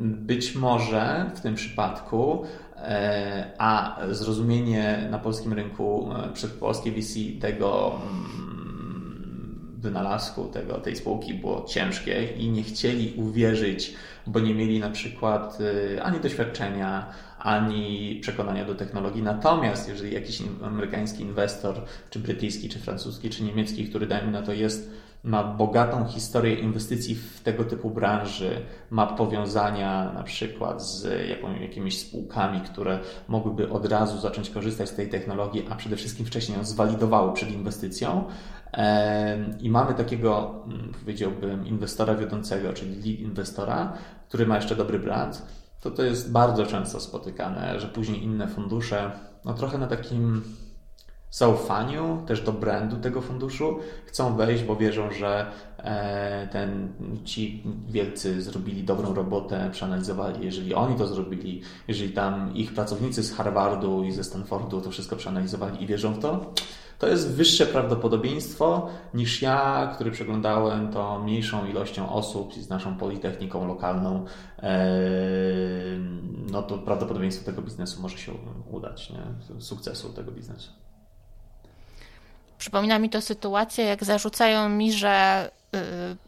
Być może w tym przypadku e, a zrozumienie na polskim rynku e, przez polskie VC tego mm, wynalazku tego, tej spółki było ciężkie i nie chcieli uwierzyć, bo nie mieli na przykład e, ani doświadczenia, ani przekonania do technologii. Natomiast jeżeli jakiś amerykański inwestor, czy brytyjski, czy francuski, czy niemiecki, który dajmy na to jest ma bogatą historię inwestycji w tego typu branży, ma powiązania na przykład z jaką, jakimiś spółkami, które mogłyby od razu zacząć korzystać z tej technologii, a przede wszystkim wcześniej ją zwalidowały przed inwestycją. I mamy takiego, mm, powiedziałbym, inwestora wiodącego, czyli lead inwestora, który ma jeszcze dobry brand. To to jest bardzo często spotykane, że później inne fundusze, no trochę na takim zaufaniu też do brandu tego funduszu. Chcą wejść, bo wierzą, że e, ten, ci wielcy zrobili dobrą robotę, przeanalizowali. Jeżeli oni to zrobili, jeżeli tam ich pracownicy z Harvardu i ze Stanfordu to wszystko przeanalizowali i wierzą w to, to jest wyższe prawdopodobieństwo niż ja, który przeglądałem to mniejszą ilością osób z naszą politechniką lokalną. E, no to prawdopodobieństwo tego biznesu może się udać, nie? sukcesu tego biznesu. Przypomina mi to sytuację, jak zarzucają mi, że y,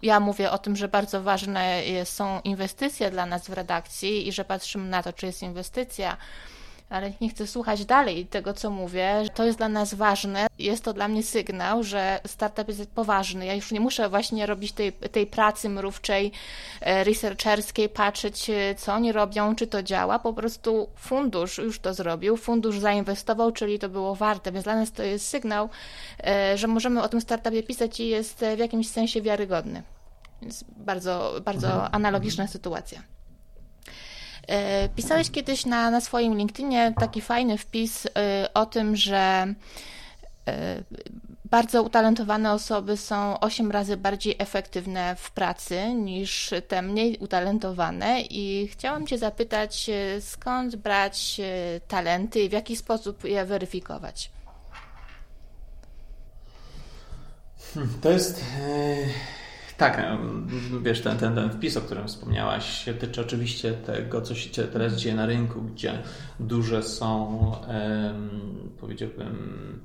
ja mówię o tym, że bardzo ważne są inwestycje dla nas w redakcji i że patrzymy na to, czy jest inwestycja ale nie chcę słuchać dalej tego, co mówię. To jest dla nas ważne. Jest to dla mnie sygnał, że startup jest poważny. Ja już nie muszę właśnie robić tej, tej pracy mrówczej, e, researcherskiej, patrzeć, e, co oni robią, czy to działa. Po prostu fundusz już to zrobił, fundusz zainwestował, czyli to było warte. Więc dla nas to jest sygnał, e, że możemy o tym startupie pisać i jest w jakimś sensie wiarygodny. Więc bardzo, bardzo mhm. analogiczna sytuacja. E, pisałeś kiedyś na, na swoim LinkedInie taki fajny wpis e, o tym, że e, bardzo utalentowane osoby są 8 razy bardziej efektywne w pracy niż te mniej utalentowane i chciałam Cię zapytać, skąd brać talenty i w jaki sposób je weryfikować? To jest tak, wiesz, ten, ten, ten wpis, o którym wspomniałaś, tyczy oczywiście tego, co się teraz dzieje na rynku, gdzie duże są, powiedziałbym,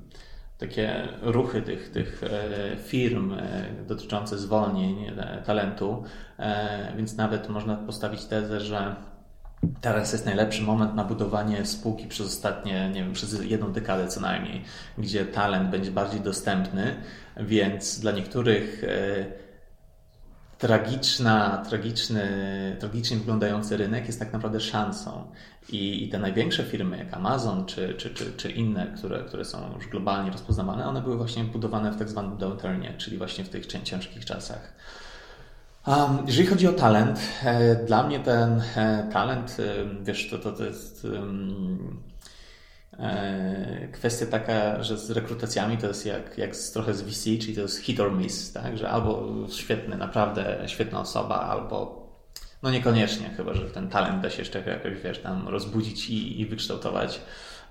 takie ruchy tych, tych e, firm e, dotyczące zwolnień e, talentu, więc nawet można postawić tezę, że Teraz jest najlepszy moment na budowanie spółki przez ostatnie, nie wiem, przez jedną dekadę co najmniej, gdzie talent będzie bardziej dostępny, więc dla niektórych tragiczna, tragiczny, tragicznie wyglądający rynek jest tak naprawdę szansą. I, i te największe firmy, jak Amazon czy, czy, czy, czy inne, które, które są już globalnie rozpoznawane, one były właśnie budowane w tak zwanym downturnie, czyli właśnie w tych ciężkich czasach. Um, jeżeli chodzi o talent, e, dla mnie ten e, talent, e, wiesz, to, to, to jest um, kwestia taka, że z rekrutacjami to jest jak, jak z, trochę z VC, czyli to jest hit or miss, tak? że albo świetny, naprawdę świetna osoba, albo no niekoniecznie, chyba że ten talent da się jeszcze jakoś, wiesz, tam rozbudzić i, i wykształtować.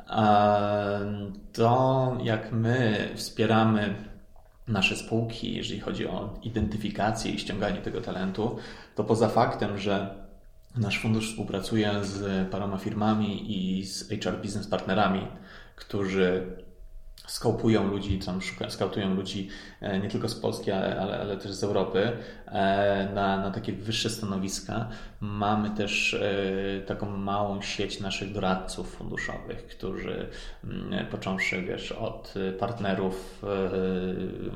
E, to jak my wspieramy nasze spółki, jeżeli chodzi o identyfikację i ściąganie tego talentu, to poza faktem, że Nasz fundusz współpracuje z paroma firmami i z HR Business Partnerami, którzy skaupują ludzi, tam skautują ludzi e, nie tylko z Polski, ale, ale, ale też z Europy e, na, na takie wyższe stanowiska. Mamy też e, taką małą sieć naszych doradców funduszowych, którzy mm, począwszy wiesz, od partnerów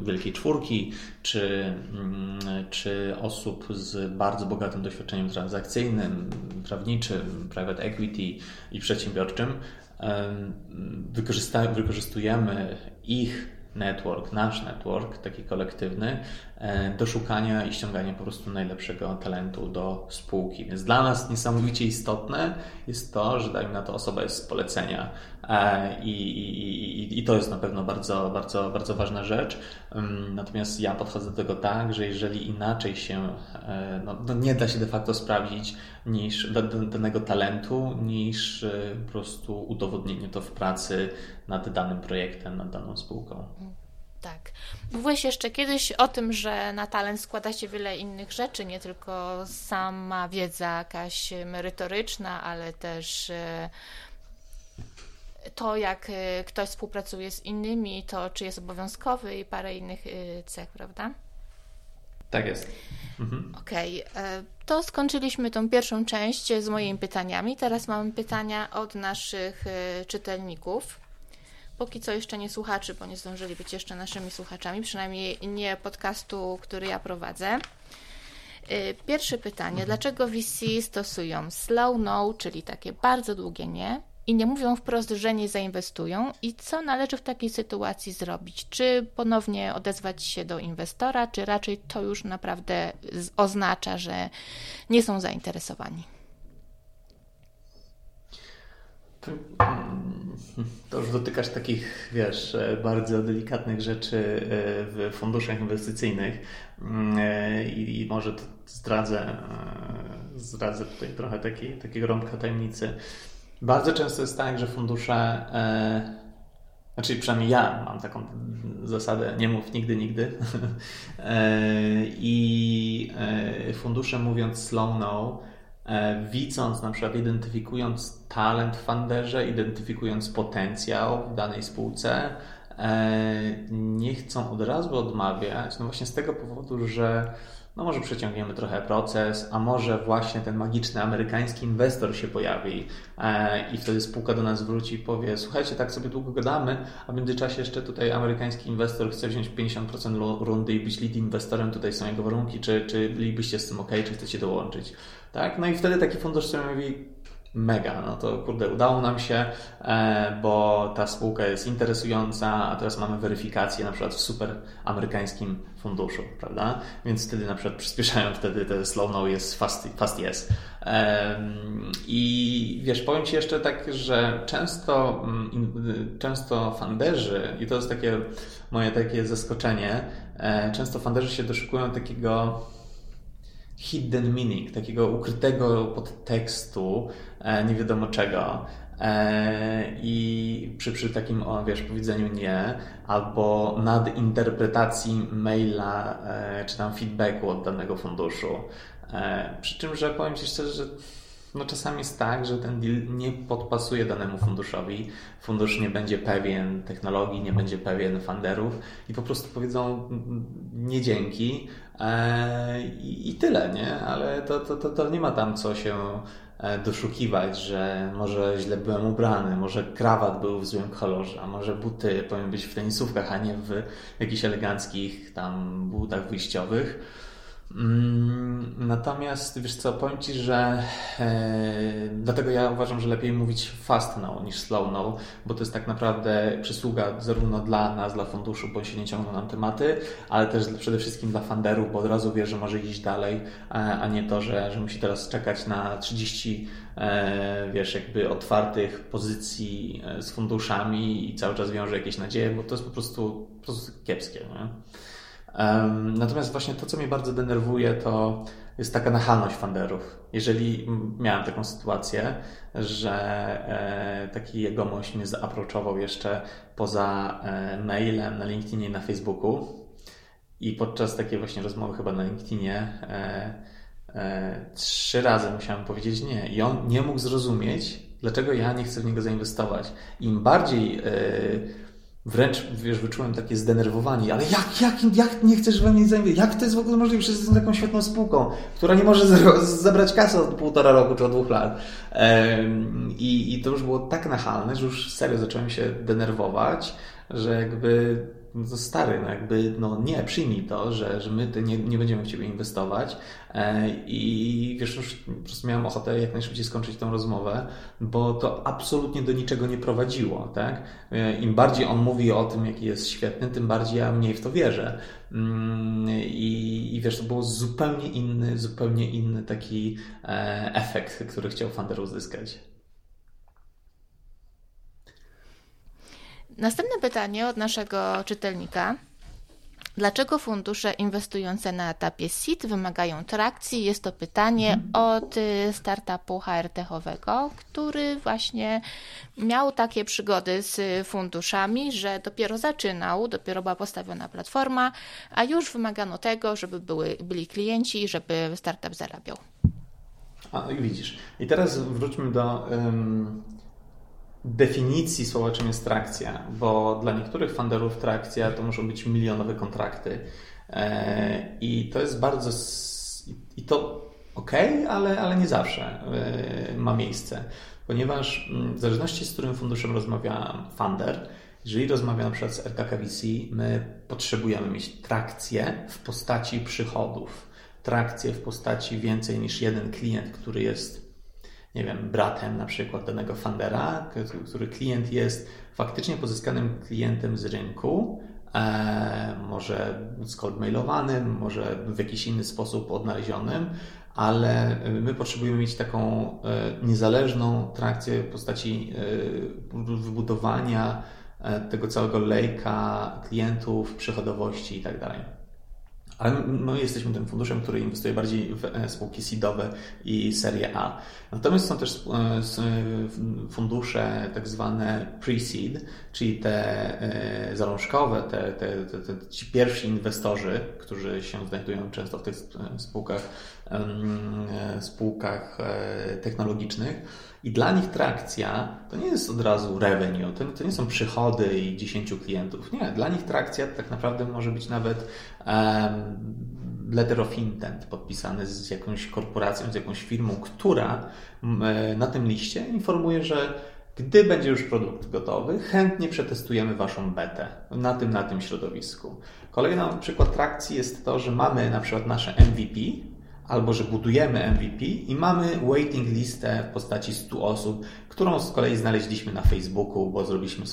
Wielkiej Czwórki, czy, mm, czy osób z bardzo bogatym doświadczeniem transakcyjnym, prawniczym, private equity i przedsiębiorczym, wykorzystujemy ich network, nasz network, taki kolektywny, e, do szukania i ściągania po prostu najlepszego talentu do spółki. Więc dla nas niesamowicie istotne jest to, że dajmy na to osoba jest z polecenia i, i, i to jest na pewno bardzo, bardzo, bardzo ważna rzecz. Natomiast ja podchodzę do tego tak, że jeżeli inaczej się, e, no, no nie da się de facto sprawdzić niż danego talentu, niż po prostu udowodnienie to w pracy nad danym projektem, nad daną spółką. Tak. Mówiłeś jeszcze kiedyś o tym, że na talent składa się wiele innych rzeczy, nie tylko sama wiedza jakaś merytoryczna, ale też e, to, jak e, ktoś współpracuje z innymi, to czy jest obowiązkowy i parę innych e, cech, prawda? Tak jest. Mhm. Okej, okay. to skończyliśmy tą pierwszą część z moimi pytaniami. Teraz mamy pytania od naszych czytelników. póki co jeszcze nie słuchaczy, bo nie zdążyli być jeszcze naszymi słuchaczami, przynajmniej nie podcastu, który ja prowadzę. Y, pierwsze pytanie: dlaczego VC stosują slow no, czyli takie bardzo długie nie, i nie mówią wprost, że nie zainwestują? I co należy w takiej sytuacji zrobić? Czy ponownie odezwać się do inwestora, czy raczej to już naprawdę oznacza, że nie są zainteresowani? To już dotykasz takich, wiesz, bardzo delikatnych rzeczy e, w funduszach inwestycyjnych mm, e, i może to zdradzę, e, zdradzę tutaj trochę takiej, takiego rąbka tajemnicy. Bardzo często jest tak, że fundusze, znaczy przynajmniej ja mam taką zasadę nie mów nigdy, nigdy. [laughs] I fundusze mówiąc slow no, E, widząc, na przykład identyfikując talent w funderze, identyfikując potencjał w danej spółce, e, nie chcą od razu odmawiać, no właśnie z tego powodu, że no może przeciągniemy trochę proces, a może właśnie ten magiczny amerykański inwestor się pojawi e, i wtedy spółka do nas wróci i powie, słuchajcie, tak sobie długo gadamy, a w międzyczasie jeszcze tutaj amerykański inwestor chce wziąć 50% rundy i być lead inwestorem, tutaj są jego warunki, czy, czy bylibyście z tym ok, czy chcecie dołączyć. Tak? No i wtedy taki fundusz sobie mówi, mega, no to kurde, udało nam się, e, bo ta spółka jest interesująca, a teraz mamy weryfikację na przykład w super amerykańskim funduszu, prawda? Więc wtedy na przykład przyspieszają wtedy te slow no jest fast, fast yes. I wiesz, powiem Ci jeszcze tak, że często, mm, często funderzy, i to jest takie moje takie zaskoczenie, e, często funderzy się doszukują takiego hidden meaning, takiego ukrytego podtekstu, e, nie wiadomo czego. E, I przy, przy takim, o, wiesz, powiedzeniu nie, albo nadinterpretacji maila, e, czy tam feedbacku od danego funduszu. Przy czym, że powiem Ci szczerze, że no czasami jest tak, że ten deal nie podpasuje danemu funduszowi. Fundusz nie będzie pewien technologii, nie będzie pewien funderów i po prostu powiedzą nie dzięki i, i tyle, nie? Ale to, to, to, to nie ma tam co się e, doszukiwać, że może źle byłem ubrany, może krawat był w złym kolorze, a może buty powinny być w tenisówkach, a nie w jakichś eleganckich tam butach wyjściowych. Mm, natomiast wiesz co, powiem Ci, że e, dlatego ja uważam, że lepiej mówić fast no niż slow no, bo to jest tak naprawdę przysługa zarówno dla nas, dla funduszu, bo się nie ciągną nam tematy, ale też przede wszystkim dla funderów, bo od razu wie, że może iść dalej, a nie to, że, że musi teraz czekać na 30 e, wiesz, jakby otwartych pozycji e, z funduszami i cały czas wiąże jakieś nadzieje, bo to jest po prostu, po prostu kiepskie. Nie? Natomiast właśnie to, co mnie bardzo denerwuje, to jest taka nachalność funderów. Jeżeli miałem taką sytuację, że e, taki jegomość mnie zaaprochował jeszcze poza e, mailem na LinkedInie i na Facebooku i podczas takiej właśnie rozmowy chyba na LinkedInie e, trzy razy musiałem powiedzieć nie i on nie mógł zrozumieć, dlaczego ja nie chcę w niego zainwestować. Im bardziej Wręcz, wiesz, wyczułem takie zdenerwowanie, ale jak, jak, jak nie chcesz we mnie zainwestować? Jak to jest w ogóle możliwe? Przecież jestem taką świetną spółką, która nie może zebrać kasy od półtora roku czy od dwóch lat. I, I to już było tak nachalne, że już serio zacząłem się denerwować, że jakby no stary, no jakby, no nie, przyjmij to, że, że my nie, nie będziemy w Ciebie inwestować e, i wiesz, już po prostu miałem ochotę jak najszybciej skończyć tę rozmowę, bo to absolutnie do niczego nie prowadziło, tak? E, Im bardziej on mówi o tym, jaki jest świetny, tym bardziej ja mniej w to wierzę. Mm, I, i wiesz, to był zupełnie inny, zupełnie inny taki e, efekt, który chciał Funder uzyskać. Następne pytanie od naszego czytelnika. Dlaczego fundusze inwestujące na etapie SIT wymagają trakcji? Jest to pytanie mhm. od y, startupu HR-techowego, który właśnie miał takie przygody z funduszami, że dopiero zaczynał, dopiero była postawiona platforma, a już wymagano tego, żeby były, byli klienci i żeby startup zarabiał. A, widzisz. I teraz wróćmy do um, definicji słowa, czym jest trakcja, bo dla niektórych funderów trakcja to muszą być milionowe kontrakty. E, i to jest bardzo i to ok, ale, ale nie zawsze e, ma miejsce, ponieważ mm, w zależności z którym funduszem rozmawia funder, Jeżeli rozmawiam na przykład z RKKVC, my potrzebujemy mieć trakcję w postaci przychodów, trakcję w postaci więcej niż jeden klient, który jest nie wiem, bratem na przykład danego fundera, który klient jest faktycznie pozyskanym klientem z rynku, e, może cold mailowanym, może w jakiś inny sposób odnalezionym, ale my potrzebujemy mieć taką e, niezależną trakcję w postaci e, wybudowania e, tego całego lejka klientów, przychodowości i tak. Ale my jesteśmy tym funduszem, który inwestuje bardziej w e, spółki seedowe i serię A. Natomiast są też e, fundusze tak zwane pre-seed, czyli te e, zalążkowe, te, te, te, te, ci pierwsi inwestorzy, którzy się znajdują często w tych spółkach, spółkach technologicznych. I dla nich trakcja to nie jest od razu revenue, to, nie są przychody i 10 klientów. Nie, dla nich trakcja tak naprawdę może być nawet letter of intent podpisany z jakąś korporacją, z jakąś firmą, która e, na tym liście informuje, że gdy będzie już produkt gotowy, chętnie przetestujemy Waszą betę na tym, na tym środowisku. Kolejny przykład trakcji jest to, że mamy na przykład nasze MVP, albo że budujemy MVP i mamy waiting listę w postaci 100 osób, którą z kolei znaleźliśmy na Facebooku, bo zrobiliśmy,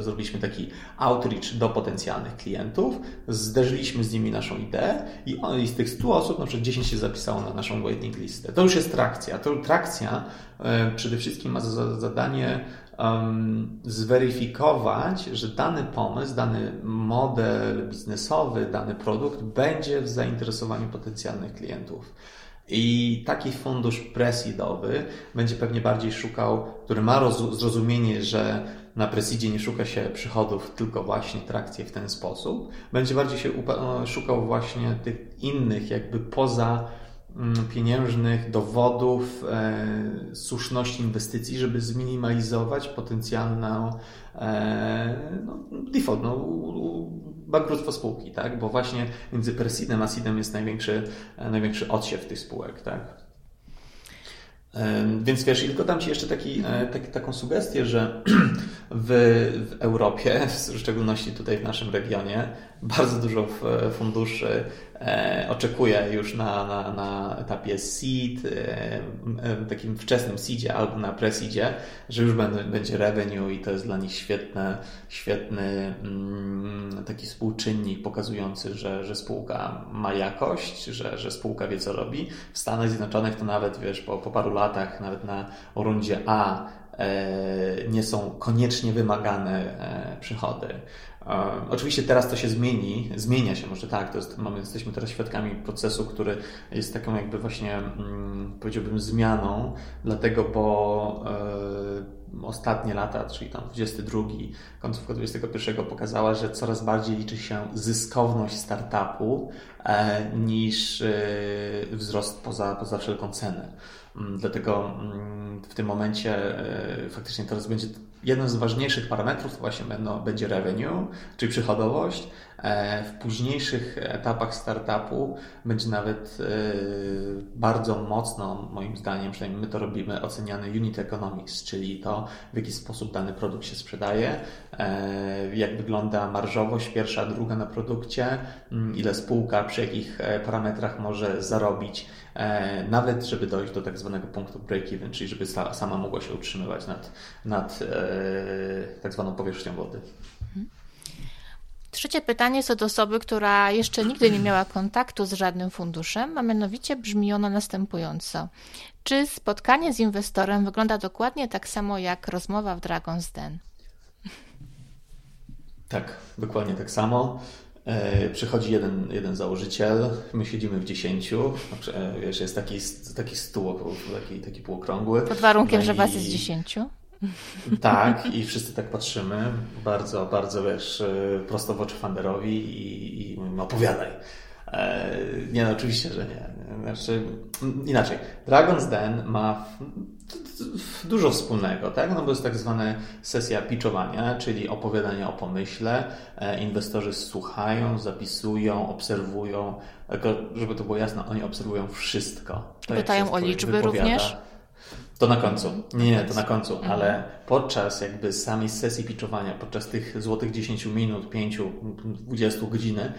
zrobiliśmy taki outreach do potencjalnych klientów, zderzyliśmy z nimi naszą ideę i, i z tych 100 osób na przykład 10 się zapisało na naszą waiting listę. To już jest trakcja. To trakcja e, przede wszystkim ma za zadanie um, zweryfikować, że dany pomysł, dany model biznesowy, dany produkt będzie w zainteresowaniu potencjalnych klientów. I taki fundusz presidowy będzie pewnie bardziej szukał, który ma zrozumienie, że na presidzie nie szuka się przychodów, tylko właśnie trakcje w ten sposób. Będzie bardziej się szukał właśnie tych innych, jakby poza pieniężnych dowodów e, słuszności inwestycji, żeby zminimalizować potencjalną e, no, default, no, bankructwo spółki, tak? Bo właśnie między Persidem a Sidem jest największy, e, największy odsiew tych spółek, tak? Więc wiesz, tylko dam Ci jeszcze taki, e, taki, taką sugestię, że [clears throat] w, w, Europie, w szczególności tutaj w naszym regionie, bardzo dużo funduszy e, oczekuje już na, na, na etapie seed, e, takim wczesnym seedzie albo na pre-seedzie, że już będzie, będzie revenue i to jest dla nich świetne, świetny mm, taki współczynnik pokazujący, że, że spółka ma jakość, że, że spółka wie co robi. W Stanach Zjednoczonych to nawet, wiesz, po, po paru latach, nawet na rundzie A e, nie są koniecznie wymagane przychody. Oczywiście teraz to się zmieni, zmienia się może tak, to jest, mamy, jesteśmy teraz świadkami procesu, który jest taką jakby właśnie, mm, powiedziałbym, zmianą, dlatego, bo e, ostatnie lata, czyli tam 22, końcówka 21 pokazała, że coraz bardziej liczy się zyskowność startupu e, niż e, wzrost poza, poza wszelką cenę. Mm, dlatego mm, w tym momencie faktycznie teraz będzie Jednym z ważniejszych parametrów właśnie będą, będzie revenue, czyli przychodowość. E, w późniejszych etapach startupu będzie nawet e, bardzo mocno, moim zdaniem, przynajmniej my to robimy, oceniany unit economics, czyli to, w jaki sposób dany produkt się sprzedaje, e, jak wygląda marżowość pierwsza, druga na produkcie, mm, ile spółka przy jakich parametrach może zarobić nawet żeby dojść do tak zwanego punktu break-even, czyli żeby sama mogła się utrzymywać nad, nad e, tak zwaną powierzchnią wody. Trzecie pytanie jest od osoby, która jeszcze nigdy nie miała kontaktu z żadnym funduszem, a mianowicie brzmi ono następująco. Czy spotkanie z inwestorem wygląda dokładnie tak samo jak rozmowa w Dragon's Den? Tak, dokładnie tak samo. E, przychodzi jeden, jeden założyciel, my siedzimy w dziesięciu, znaczy, e, wiesz, jest taki, taki stół, taki, taki półokrągły. Pod warunkiem, no że was jest dziesięciu. Tak, i [laughs] wszyscy tak patrzymy, bardzo, bardzo, wiesz, e, prosto w oczy Fanderowi i, i mówimy, opowiadaj. Nie, no oczywiście, że nie. Znaczy, inaczej. Dragon's Den ma dużo wspólnego, tak? No bo jest tak zwana sesja pitchowania, czyli opowiadania o pomyśle. E, inwestorzy słuchają, zapisują, obserwują. Tylko, żeby to było jasne, oni obserwują wszystko. To Pytają o liczby również? To na końcu. Nie, to na końcu, Mhm. ale podczas jakby samej sesji pitchowania, podczas tych złotych 10 minut, 5, 20 godziny,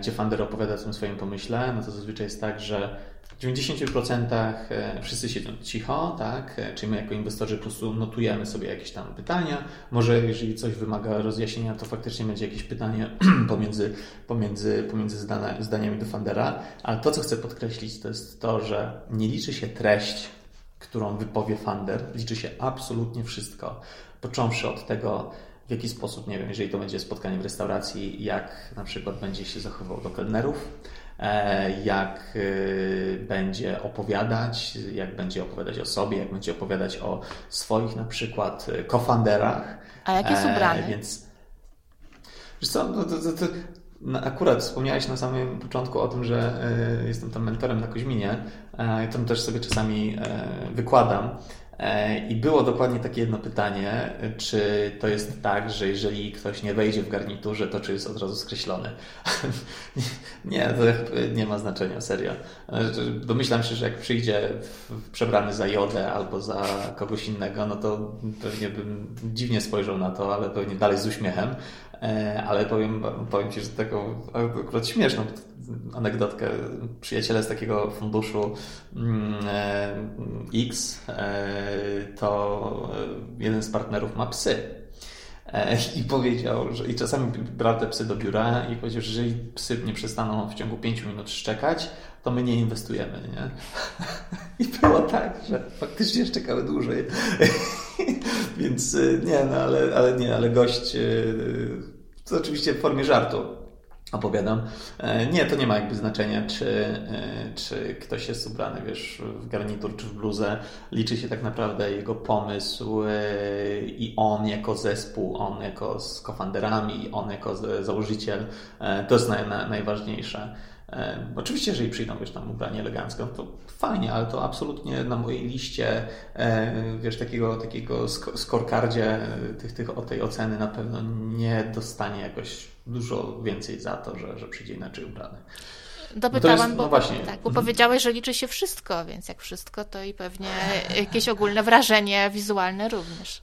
gdzie funder opowiada o tym swoim pomyśle, no to zazwyczaj jest tak, że w 90% e, wszyscy siedzą cicho, tak? E, Czyli my jako inwestorzy po prostu notujemy sobie jakieś tam pytania. Może jeżeli coś wymaga rozjaśnienia, to faktycznie będzie jakieś pytanie [clears throat] pomiędzy, pomiędzy, pomiędzy zdania, zdaniami do fundera. Ale to, co chcę podkreślić, to jest to, że nie liczy się treść, którą wypowie funder, liczy się absolutnie wszystko. Począwszy od tego, w jaki sposób, nie wiem, jeżeli to będzie spotkanie w restauracji, jak na przykład będzie się zachowywał do kelnerów, jak y, będzie opowiadać, jak będzie opowiadać o sobie, jak będzie opowiadać o swoich na przykład y, cofunderach. A jak jest E, ubrany? Więc Wiesz co, no to, to, to, akurat wspomniałeś na samym początku o tym, że e, jestem tam mentorem na Koźminie. E, I tam też sobie czasami e, wykładam. E, I było dokładnie takie jedno pytanie, czy to jest tak, że jeżeli ktoś nie wejdzie w garniturze, to czy jest od razu skreślony? [laughs] nie, to nie ma znaczenia, serio. Domyślam się, że jak przyjdzie przebrany za Jodę albo za kogoś innego, no to pewnie bym dziwnie spojrzał na to, ale pewnie dalej z uśmiechem. E, Ale powiem, powiem Ci, że taką akurat śmieszną anegdotkę. Przyjaciele z takiego funduszu mm, e, X, e, to jeden z partnerów ma psy. E, I powiedział, że i czasami brał te psy do biura i powiedział, że jeżeli psy nie przestaną w ciągu 5 minut szczekać, to my nie inwestujemy, nie? [laughs] I było tak, że faktycznie szczekały dłużej. [laughs] Więc y, nie, no ale, ale nie, ale gość, y, to oczywiście w formie żartu opowiadam. E, Nie, to nie ma jakby znaczenia, czy, e, czy ktoś jest ubrany, wiesz, w garnitur czy w bluzę. Liczy się tak naprawdę jego pomysł e, i on jako zespół, on jako z cofunderami, on jako założyciel. To jest naj, na- najważniejsze. E, Oczywiście, jeżeli przyjdą, wiesz, tam ubrani elegancko, to fajnie, ale to absolutnie na mojej liście, e, wiesz, takiego, takiego scorecardzie e, tych, tych, o tej oceny na pewno nie dostanie jakoś dużo więcej za to, że, że przyjdzie inaczej ubrany. Dopytałam, to jest- bo, no właśnie. tak, bo Mhm. powiedziałeś, że liczy się wszystko, więc jak wszystko, to i pewnie jakieś ogólne wrażenie wizualne również.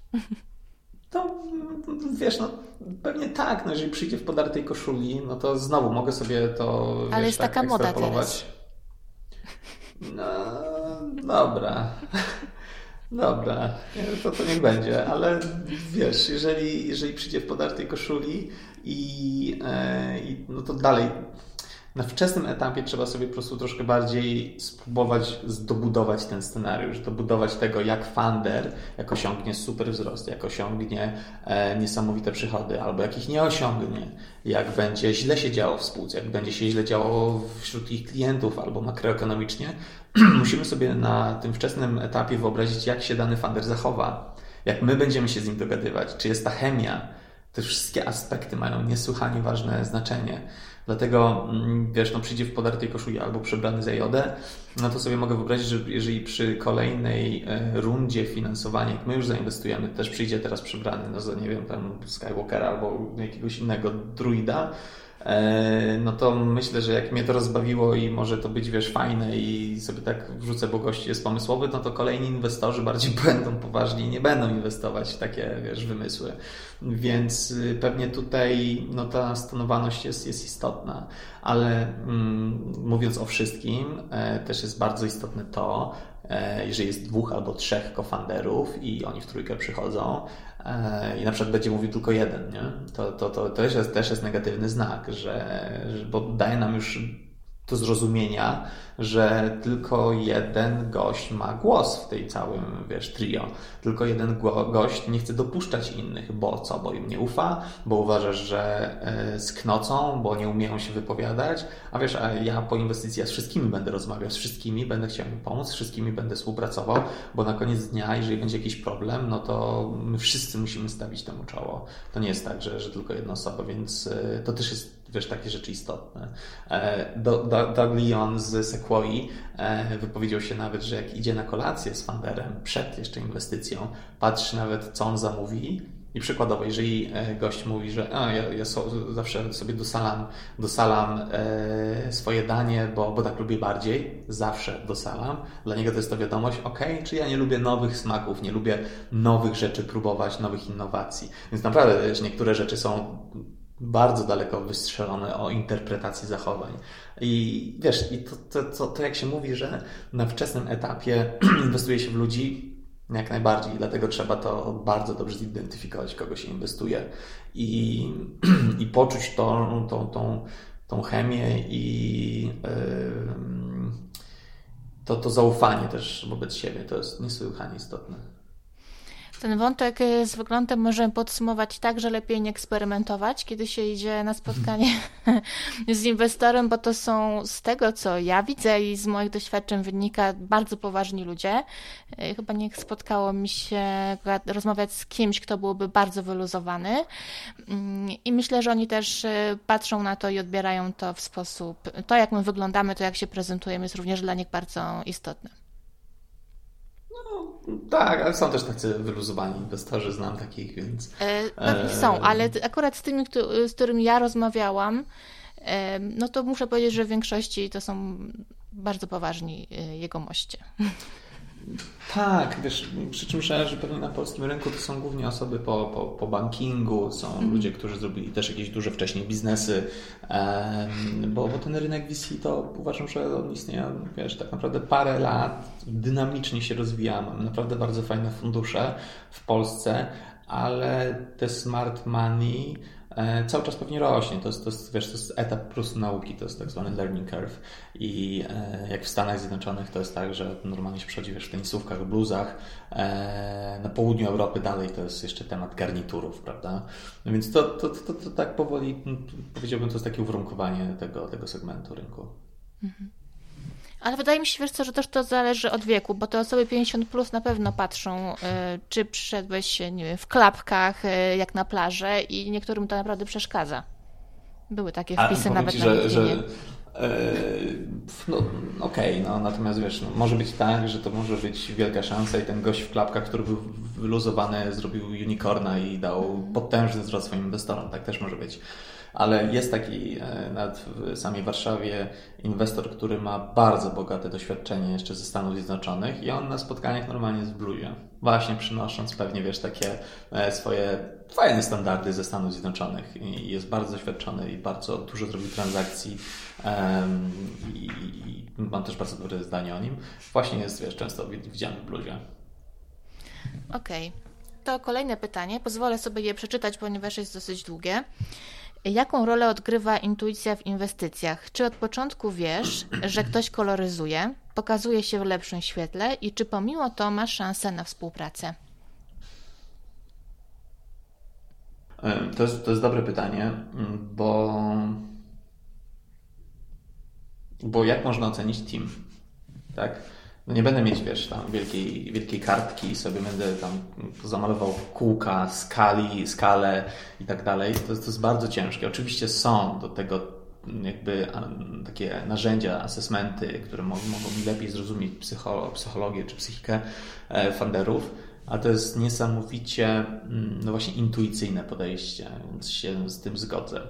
To wiesz, no pewnie tak, no jeżeli przyjdzie w podartej koszuli, no to znowu mogę sobie to Ale wiesz, jest tak taka moda ekstrapolować. No dobra. [laughs] Dobra, to, to niech będzie, ale wiesz, jeżeli, jeżeli przyjdzie w podartej koszuli i, e, i no to dalej na wczesnym etapie trzeba sobie po prostu troszkę bardziej spróbować zdobudować ten scenariusz, dobudować tego, jak funder, jak osiągnie super wzrost, jak osiągnie e, niesamowite przychody, albo jak ich nie osiągnie, jak będzie źle się działo w spółce, jak będzie się źle działo wśród ich klientów albo makroekonomicznie. [clears throat] Musimy sobie na tym wczesnym etapie wyobrazić, jak się dany funder zachowa, jak my będziemy się z nim dogadywać, czy jest ta chemia. Te wszystkie aspekty mają niesłychanie ważne znaczenie. Dlatego, mm, wiesz, no przyjdzie w podartej koszuli albo przebrany za jodę, no to sobie mogę wyobrazić, że jeżeli przy kolejnej e, rundzie finansowania, jak my już zainwestujemy, też przyjdzie teraz przebrany, no za, nie wiem, tam Skywalkera albo jakiegoś innego druida, no to myślę, że jak mnie to rozbawiło i może to być, wiesz, fajne i sobie tak wrzucę, bo gość jest pomysłowy, no to kolejni inwestorzy bardziej [laughs] będą poważni i nie będą inwestować w takie, wiesz, wymysły. Więc y, pewnie tutaj no, ta stonowaność jest, jest istotna, ale mm, mówiąc o wszystkim, e, też jest bardzo istotne to, e, jeżeli jest dwóch albo trzech cofunderów i oni w trójkę przychodzą e, i na przykład będzie mówił tylko jeden, nie? To, to, to też, jest, też jest negatywny znak, że, bo daje nam już do zrozumienia, że tylko jeden gość ma głos w tej całym, wiesz, trio. Tylko jeden go- gość nie chce dopuszczać innych, bo co? Bo im nie ufa, bo uważa, że e, sknocą, bo nie umieją się wypowiadać, a wiesz, a ja po inwestycji ja z wszystkimi będę rozmawiał, z wszystkimi będę chciał im pomóc, z wszystkimi będę współpracował, bo na koniec dnia, jeżeli będzie jakiś problem, no to my wszyscy musimy stawić temu czoło. To nie jest tak, że, że tylko jedna osoba, więc e, to też jest wiesz, takie rzeczy istotne. E, Leon z Sequoia e, wypowiedział się nawet, że jak idzie na kolację z funderem przed jeszcze inwestycją, patrzy nawet, co on zamówi I przykładowo, jeżeli e, gość mówi, że a, ja, ja so, zawsze sobie dosalam, dosalam e, swoje danie, bo, bo tak lubię bardziej, zawsze dosalam, dla niego to jest to wiadomość, ok, czy ja nie lubię nowych smaków, nie lubię nowych rzeczy próbować, nowych innowacji. Więc naprawdę wiesz, niektóre rzeczy są bardzo daleko wystrzelone o interpretacji zachowań. I wiesz, i to, to, to, to jak się mówi, że na wczesnym etapie [clears throat] inwestuje się w ludzi, jak najbardziej, dlatego trzeba to bardzo dobrze zidentyfikować, kogo się inwestuje i, [clears throat] i poczuć tą, tą, tą, tą chemię i yy, to, to zaufanie też wobec siebie. To jest niesłychanie istotne. Ten wątek y, z wyglądem możemy podsumować tak, że lepiej nie eksperymentować, kiedy się idzie na spotkanie [laughs] z inwestorem, bo to są z tego, co ja widzę i z moich doświadczeń wynika bardzo poważni ludzie. Y, chyba nie spotkało mi się rozmawiać z kimś, kto byłby bardzo wyluzowany. Mm, I myślę, że oni też y, patrzą na to i odbierają to w sposób. To, jak my wyglądamy, to jak się prezentujemy, jest również dla nich bardzo istotne. Tak, ale są też tacy wyluzowani inwestorzy, znam takich, więc. Pewnie e... są, ale akurat z tymi, z którymi ja rozmawiałam, no to muszę powiedzieć, że w większości to są bardzo poważni e, jegomoście. [laughs] Tak, wiesz, przy czym że, że pewnie na polskim rynku to są głównie osoby po, po, po bankingu, są mm. ludzie, którzy zrobili też jakieś duże wcześniej biznesy, bo, bo ten rynek VC to uważam, że on istnieje, wiesz, tak naprawdę parę lat, dynamicznie się rozwija, mamy naprawdę bardzo fajne fundusze w Polsce, ale te smart money cały czas pewnie rośnie. To jest, to jest, wiesz, to jest etap plus nauki, to jest tak zwany learning curve. I e, jak w Stanach Zjednoczonych to jest tak, że normalnie się przechodzi wiesz, w tenisówkach, bluzach. E, na południu Europy dalej to jest jeszcze temat garniturów, prawda? No więc to, to, to, to, tak powoli, powiedziałbym, to jest takie uwarunkowanie tego, tego segmentu rynku. Mhm. Ale wydaje mi się, wiesz co, że też to zależy od wieku, bo te osoby 50 plus na pewno patrzą, y, czy przyszedłeś nie wiem, w klapkach, y, jak na plażę i niektórym to naprawdę przeszkadza. Były takie wpisy nawet ci, na że, że e, no okej, okay, no natomiast wiesz, no, może być tak, że to może być wielka szansa i ten gość w klapkach, który był wyluzowany, zrobił unicorna i dał potężny wzrost swoim inwestorom, tak też może być ale jest taki e, nawet w samej Warszawie inwestor, który ma bardzo bogate doświadczenie jeszcze ze Stanów Zjednoczonych i on na spotkaniach normalnie zbluje. Właśnie przynosząc pewnie, wiesz, takie e, swoje fajne standardy ze Stanów Zjednoczonych i jest bardzo doświadczony i bardzo dużo zrobił transakcji um, i, i, mam też bardzo dobre zdanie o nim. Właśnie jest, wiesz, często widziany w bluzie. Okej. Okay. To kolejne pytanie. Pozwolę sobie je przeczytać, ponieważ jest dosyć długie. Jaką rolę odgrywa intuicja w inwestycjach? Czy od początku wiesz, że ktoś koloryzuje, pokazuje się w lepszym świetle i czy pomimo to masz szansę na współpracę? E, to jest, to jest dobre pytanie, bo, bo jak można ocenić team? Tak? No nie będę mieć, wiesz, tam wielkiej, wielkiej kartki i sobie będę tam zamalował kółka, skali, skalę i tak dalej. To, to jest bardzo ciężkie. Oczywiście są do tego jakby takie narzędzia, asesmenty, które mogą, mi lepiej zrozumieć psycho, psychologię czy psychikę e, funderów, ale to jest niesamowicie, mm, no właśnie, intuicyjne podejście, więc się z tym zgodzę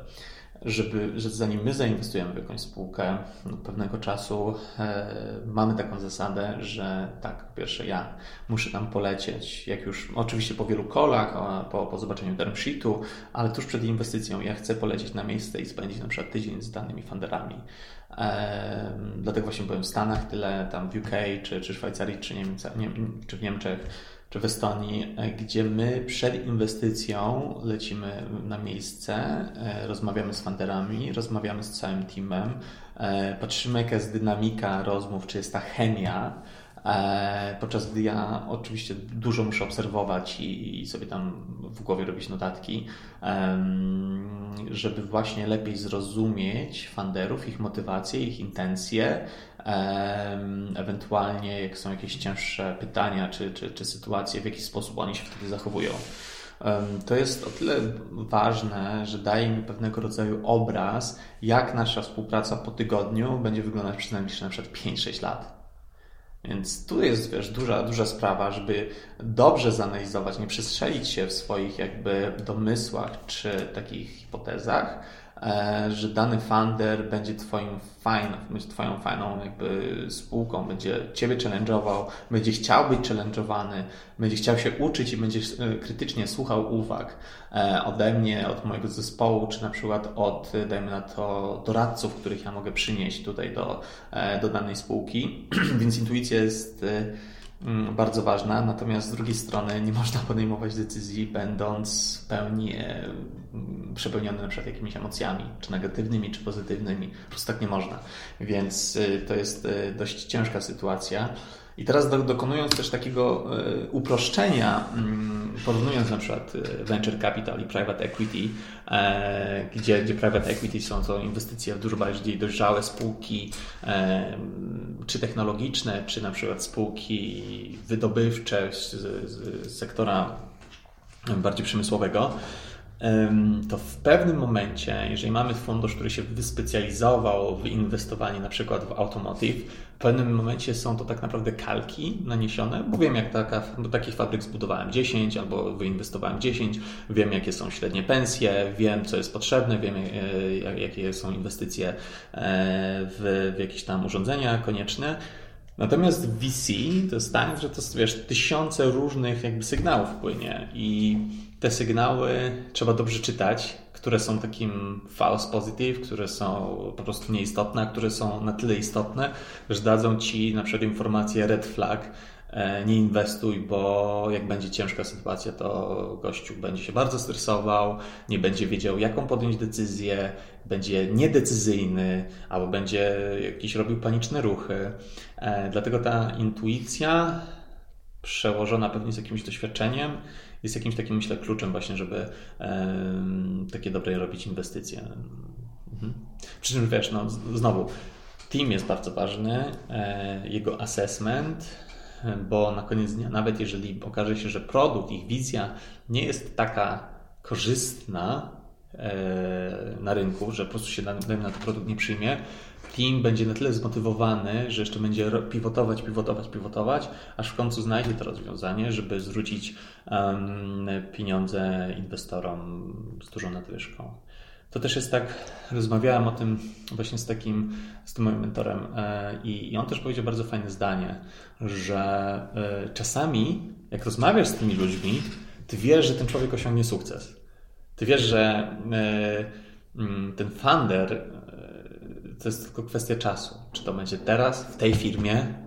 żeby, że zanim my zainwestujemy w jakąś spółkę, no pewnego czasu e, mamy taką zasadę, że tak, po pierwsze ja muszę tam polecieć, jak już oczywiście po wielu kolach, po, po zobaczeniu term sheetu, ale tuż przed inwestycją ja chcę polecieć na miejsce i spędzić na przykład tydzień z danymi funderami. E, dlatego właśnie byłem w Stanach tyle, tam w UK, czy, czy Szwajcarii, czy, Niemca, nie, czy w Niemczech, czy w Estonii, e, gdzie my przed inwestycją lecimy na miejsce, e, rozmawiamy z funderami, rozmawiamy z całym teamem, e, patrzymy jaka jest dynamika rozmów, czy jest ta chemia, podczas gdy ja oczywiście dużo muszę obserwować i, sobie tam w głowie robić notatki, żeby właśnie lepiej zrozumieć funderów, ich motywacje, ich intencje, ewentualnie jak są jakieś cięższe pytania czy, czy, czy sytuacje, w jaki sposób oni się wtedy zachowują. To jest o tyle ważne, że daje mi pewnego rodzaju obraz, jak nasza współpraca po tygodniu będzie wyglądać przez na przykład 5-6 lat. Więc tu jest, wiesz, duża, duża sprawa, żeby dobrze zanalizować, nie przestrzelić się w swoich jakby domysłach czy takich hipotezach, że dany funder będzie twoim fajną, będzie twoją fajną jakby spółką, będzie ciebie challenge'ował, będzie chciał być challenge'owany, będzie chciał się uczyć i będzie e, krytycznie słuchał uwag e, ode mnie, od mojego zespołu, czy na przykład od, dajmy na to, doradców, których ja mogę przynieść tutaj do, do danej spółki. [clears throat] Więc intuicja jest bardzo ważna, natomiast z drugiej strony nie można [laughs] podejmować decyzji będąc w pełni e, przepełniony na przykład jakimiś emocjami, czy negatywnymi, czy pozytywnymi. Po prostu tak nie można. Więc e, to jest e, dość ciężka sytuacja. I teraz do, dokonując też takiego y, uproszczenia, y, porównując na przykład e, venture capital i private equity, y, gdzie, gdzie private equity są to inwestycje w dużo bardziej dojrzałe spółki, czy technologiczne, czy na przykład spółki wydobywcze z, z sektora bardziej przemysłowego, to w pewnym momencie, jeżeli mamy fundusz, który się wyspecjalizował w inwestowaniu na przykład w automotive, w pewnym momencie są to tak naprawdę kalki naniesione, bo wiem jak taka, bo takich fabryk zbudowałem 10 albo wyinwestowałem 10, wiem jakie są średnie pensje, wiem co jest potrzebne, wiem e, jakie są inwestycje e, w, w jakieś tam urządzenia konieczne. Natomiast VC to jest tak, że to wiesz, tysiące różnych jakby sygnałów płynie i te sygnały trzeba dobrze czytać, które są takim false positive, które są po prostu nieistotne, a które są na tyle istotne, że dadzą ci na przykład informację red flag, e, nie inwestuj, bo jak będzie ciężka sytuacja, to gościu będzie się bardzo stresował, nie będzie wiedział, jaką podjąć decyzję, będzie niedecyzyjny albo będzie jakiś robił paniczne ruchy. E, dlatego ta intuicja przełożona pewnie z jakimś doświadczeniem jest jakimś takim, myślę, kluczem właśnie, żeby takie dobre robić inwestycje. Mhm. Przy czym wiesz, no znowu, team jest bardzo ważny, e, jego assessment, bo na koniec dnia, nawet jeżeli okaże się, że produkt, ich wizja nie jest taka korzystna e, na rynku, że po prostu się na, na ten produkt nie przyjmie, team będzie na tyle zmotywowany, że jeszcze będzie pivotować, pivotować, pivotować, aż w końcu znajdzie to rozwiązanie, żeby zwrócić um, pieniądze inwestorom z dużą nadwyżką. To też jest tak, rozmawiałem o tym właśnie z takim, z tym moim mentorem e, i on też powiedział bardzo fajne zdanie, że e, czasami jak rozmawiasz z tymi ludźmi, ty wiesz, że ten człowiek osiągnie sukces. Ty wiesz, że e, ten funder to jest tylko kwestia czasu. Czy to będzie teraz, w tej firmie,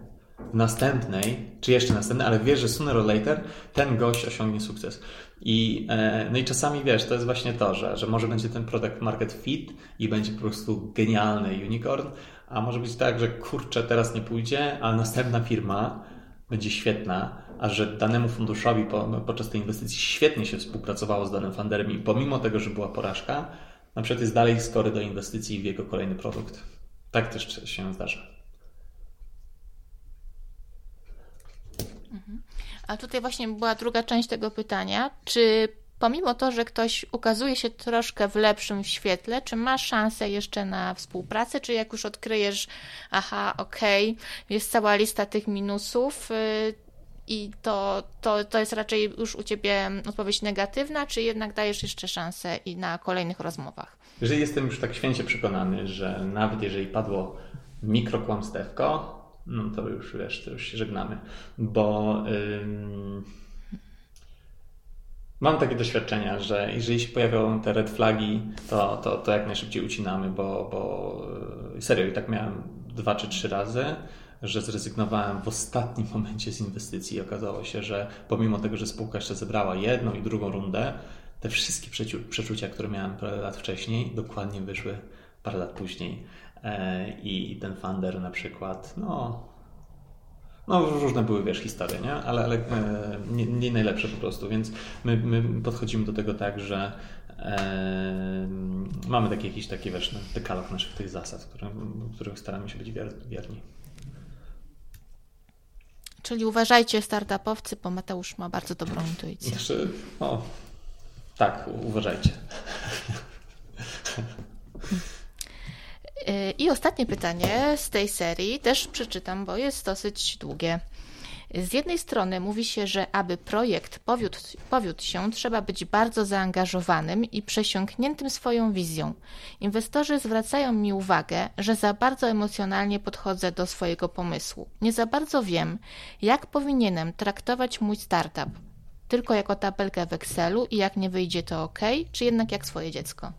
w następnej, czy jeszcze następnej, ale wiesz, że sooner or later ten gość osiągnie sukces. I, e, no i czasami wiesz, to jest właśnie to, że, że może będzie ten product market fit i będzie po prostu genialny unicorn, a może być tak, że kurczę, teraz nie pójdzie, ale następna firma będzie świetna, a że danemu funduszowi po, podczas tej inwestycji świetnie się współpracowało z danym funderem i pomimo tego, że była porażka, na przykład jest dalej skory do inwestycji w jego kolejny produkt. Tak też się zdarza. Mhm. A tutaj właśnie była druga część tego pytania. Czy pomimo to, że ktoś ukazuje się troszkę w lepszym świetle, czy masz szansę jeszcze na współpracę, czy jak już odkryjesz, aha, okej, okay, jest cała lista tych minusów, y, i to, to, to jest raczej już u Ciebie odpowiedź negatywna, czy jednak dajesz jeszcze szansę i na kolejnych rozmowach? Jeżeli jestem już tak święcie przekonany, że nawet jeżeli padło mikrokłamstewko, no to już wiesz, to już się żegnamy, bo ym, mam takie doświadczenia, że jeżeli się pojawią te red flagi, to, to, to jak najszybciej ucinamy, bo, bo serio i tak miałem dwa czy trzy razy że zrezygnowałem w ostatnim [laughs] momencie z inwestycji i okazało się, że pomimo tego, że spółka jeszcze zebrała jedną i drugą rundę, te wszystkie przeczucia, które miałem parę lat wcześniej, dokładnie wyszły parę lat później. E, I ten funder na przykład, no, no różne były, wiesz, historie, nie? Ale, ale e, nie, nie najlepsze po prostu, więc my, my podchodzimy do tego tak, że e, mamy taki jakiś taki, wiesz, no, dekalog naszych tych zasad, którym, których staramy się być wierni. Czyli uważajcie, startupowcy, bo Mateusz ma bardzo dobrą intuicję. Znaczy, o, tak, uważajcie. I ostatnie pytanie z tej serii też przeczytam, bo jest dosyć długie. Z jednej strony mówi się, że aby projekt powiódł, powiódł się, trzeba być bardzo zaangażowanym i przesiąkniętym swoją wizją. Inwestorzy zwracają mi uwagę, że za bardzo emocjonalnie podchodzę do swojego pomysłu. Nie za bardzo wiem, jak powinienem traktować mój startup. Tylko jako tabelkę w Excelu i jak nie wyjdzie to ok, czy jednak jak swoje dziecko.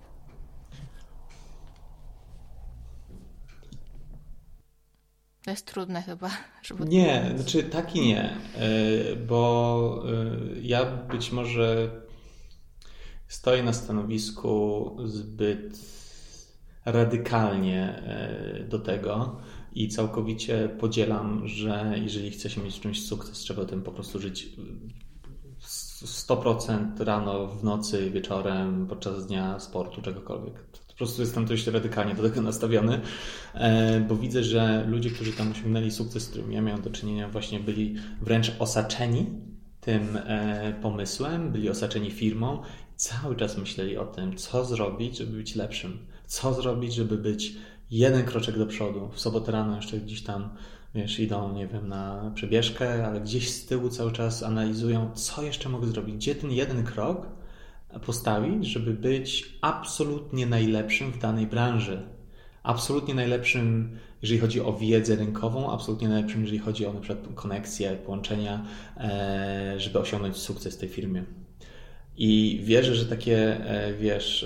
To jest trudne chyba. [laughs] Żeby nie, znaczy tak i nie, e, bo e, ja być może stoję na stanowisku zbyt radykalnie e, do tego i całkowicie podzielam, że jeżeli chce się mieć czymś sukces, trzeba tym po prostu żyć 100% rano, w nocy, wieczorem, podczas dnia, sportu, czegokolwiek prostu jestem dość radykalnie do tego nastawiony, e, bo widzę, że ludzie, którzy tam osiągnęli sukces, z którym ja miałem do czynienia, właśnie byli wręcz osaczeni tym e, pomysłem, byli osaczeni firmą, cały czas myśleli o tym, co zrobić, żeby być lepszym, co zrobić, żeby być jeden kroczek do przodu. W sobotę rano jeszcze gdzieś tam, wiesz, idą, nie wiem, na przebieżkę, ale gdzieś z tyłu cały czas analizują, co jeszcze mogę zrobić, gdzie ten jeden krok postawić, żeby być absolutnie najlepszym w danej branży. Absolutnie najlepszym, jeżeli chodzi o wiedzę rynkową, absolutnie najlepszym, jeżeli chodzi o na przykład połączenia, e, żeby osiągnąć sukces w tej firmie. I wierzę, że takie, e, wiesz,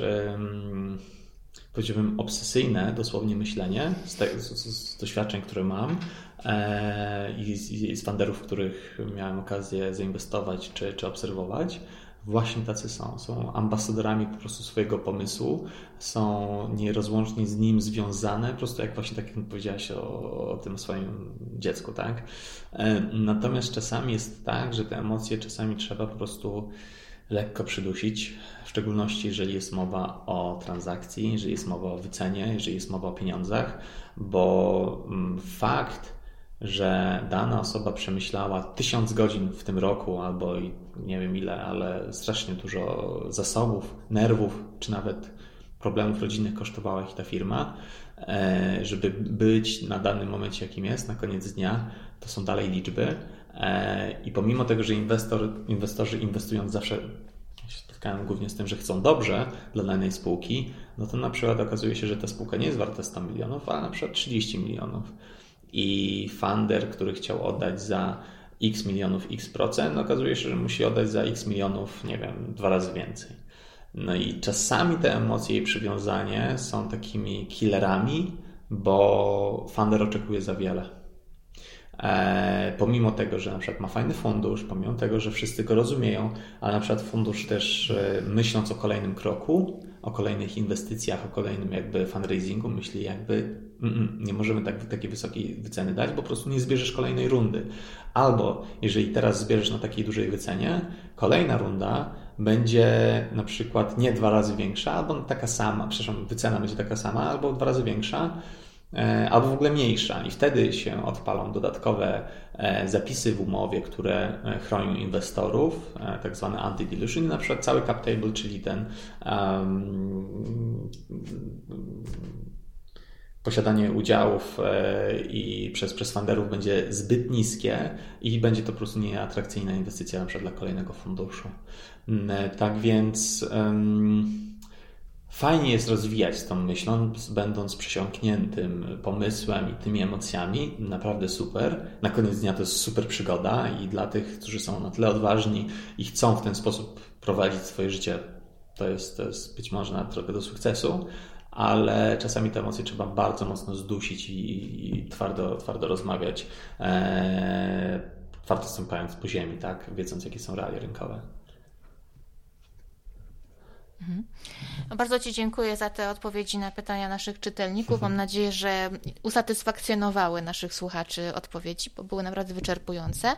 powiedziałbym, obsesyjne dosłownie myślenie z, te, z, z doświadczeń, które mam e, i z, i z funderów, w których miałem okazję zainwestować czy, czy obserwować, właśnie tacy są. Są ambasadorami po prostu swojego pomysłu, są nierozłącznie z nim związane, po prostu jak właśnie tak jak powiedziałaś o, o tym swoim dziecku, tak? E, natomiast czasami jest tak, że te emocje czasami trzeba po prostu lekko przydusić, w szczególności jeżeli jest mowa o transakcji, jeżeli jest mowa o wycenie, jeżeli jest mowa o pieniądzach, bo mm, fakt, że dana osoba przemyślała tysiąc godzin w tym roku, albo nie wiem ile, ale strasznie dużo zasobów, nerwów, czy nawet problemów rodzinnych kosztowała ich ta firma, e, żeby być na danym momencie, jakim jest, na koniec dnia, to są dalej liczby. E, I pomimo tego, że inwestor, inwestorzy inwestują zawsze spotkałem głównie z tym, że chcą dobrze dla danej spółki, no to na przykład okazuje się, że ta spółka nie jest warta 100 milionów, a na przykład 30 milionów i funder, który chciał oddać za x milionów x procent, okazuje się, że musi oddać za x milionów, nie wiem, dwa razy więcej. No i czasami te emocje i przywiązanie są takimi killerami, bo funder oczekuje za wiele. E, pomimo tego, że na przykład ma fajny fundusz, pomimo tego, że wszyscy go rozumieją, ale na przykład fundusz też e, myśląc o kolejnym kroku, o kolejnych inwestycjach, o kolejnym jakby fundraisingu, myśli jakby mm, nie możemy tak, takiej wysokiej wyceny dać, bo po prostu nie zbierzesz kolejnej rundy. Albo jeżeli teraz zbierzesz na takiej dużej wycenie, kolejna runda będzie na przykład nie dwa razy większa, albo taka sama, przepraszam, wycena będzie taka sama, albo dwa razy większa, albo w ogóle mniejsza i wtedy się odpalą dodatkowe e, zapisy w umowie, które e, chronią inwestorów, tak zwany anti-dilution, na przykład cały cap table, czyli ten um, posiadanie udziałów i przez, przez funderów będzie zbyt niskie i będzie to po prostu nieatrakcyjna inwestycja na przykład dla kolejnego funduszu. Mm, tak więc um, Fajnie jest rozwijać tą myślą, będąc przesiąkniętym pomysłem i tymi emocjami. Naprawdę super. Na koniec dnia to jest super przygoda i dla tych, którzy są na tyle odważni i chcą w ten sposób prowadzić swoje życie, to jest, to jest być może na drogę do sukcesu, ale czasami te emocje trzeba bardzo mocno zdusić i, i twardo, twardo rozmawiać, e, twardo stąpając po ziemi, tak? wiedząc jakie są realia rynkowe. Mhm. No bardzo Ci dziękuję za te odpowiedzi na pytania naszych czytelników. Mam nadzieję, że usatysfakcjonowały naszych słuchaczy odpowiedzi, bo były naprawdę wyczerpujące.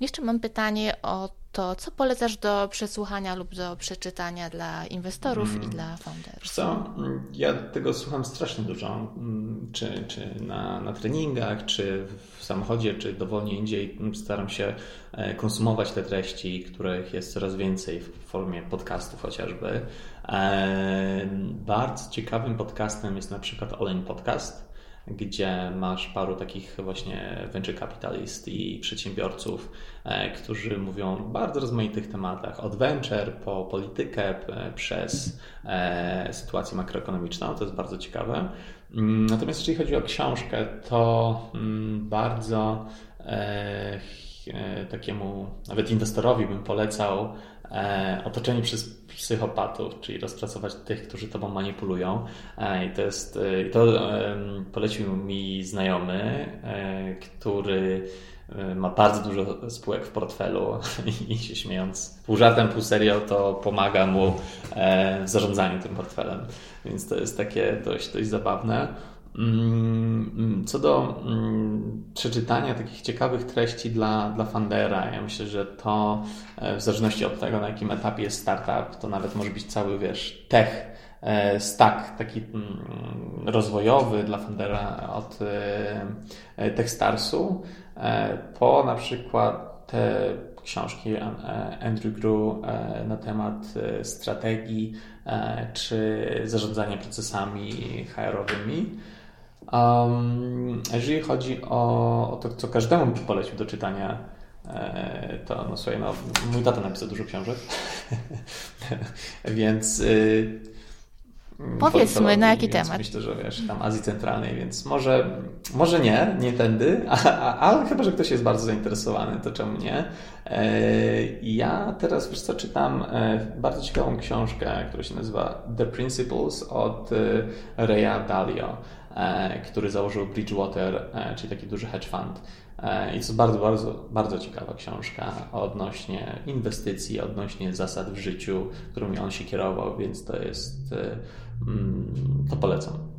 Jeszcze mam pytanie o to, co polecasz do przesłuchania lub do przeczytania dla inwestorów mm. i dla founderów? Co? Ja tego słucham strasznie dużo, mm, czy, czy na, na treningach, czy w samochodzie, czy dowolnie indziej. Staram się e, konsumować te treści, których jest coraz więcej w formie podcastów chociażby. E, bardzo ciekawym podcastem jest na przykład Oleń Podcast gdzie masz paru takich właśnie venture capitalist i przedsiębiorców, e, którzy mówią o bardzo rozmaitych tematach, od venture po politykę, przez e, sytuację makroekonomiczną, to jest bardzo ciekawe. Mm, natomiast jeżeli chodzi o książkę, to mm, bardzo e, takiemu nawet inwestorowi bym polecał otoczenie przez psychopatów, czyli rozpracować tych, którzy tobą manipulują. E, I to jest, e, i to polecił mi znajomy, e, który ma bardzo dużo spółek w portfelu [laughs] i się śmiejąc pół żartem, pół serio, to pomaga mu w zarządzaniu tym portfelem. Więc to jest takie dość, dość zabawne. Mm, co do mm, przeczytania takich ciekawych treści dla, dla fundera, ja myślę, że to e, w zależności od tego, na jakim etapie jest startup, to nawet może być cały, wiesz, tech e, stack taki mm, rozwojowy dla fundera od e, Techstarsu po na przykład te książki Andrew Grew na temat strategii czy zarządzania procesami HR-owymi. Um, jeżeli chodzi o, o, to, co każdemu by polecił do czytania, e, to no słuchaj, no, mój tata napisał dużo książek, [laughs] więc... Y, Powiedzmy, na jaki temat? Myślę, że wiesz, tam Azji Centralnej, więc może, może nie, nie tędy, [laughs] ale chyba, że ktoś jest bardzo zainteresowany, to czemu nie? E, ja teraz, wiesz co, czytam e, bardzo ciekawą książkę, która się nazywa The Principles od Raya Dalio. E, który założył Bridgewater, e, czyli taki duży hedge fund. E, I to jest bardzo, bardzo, bardzo ciekawa książka odnośnie inwestycji, odnośnie zasad w życiu, którymi on się kierował, więc to jest, mm, to polecam.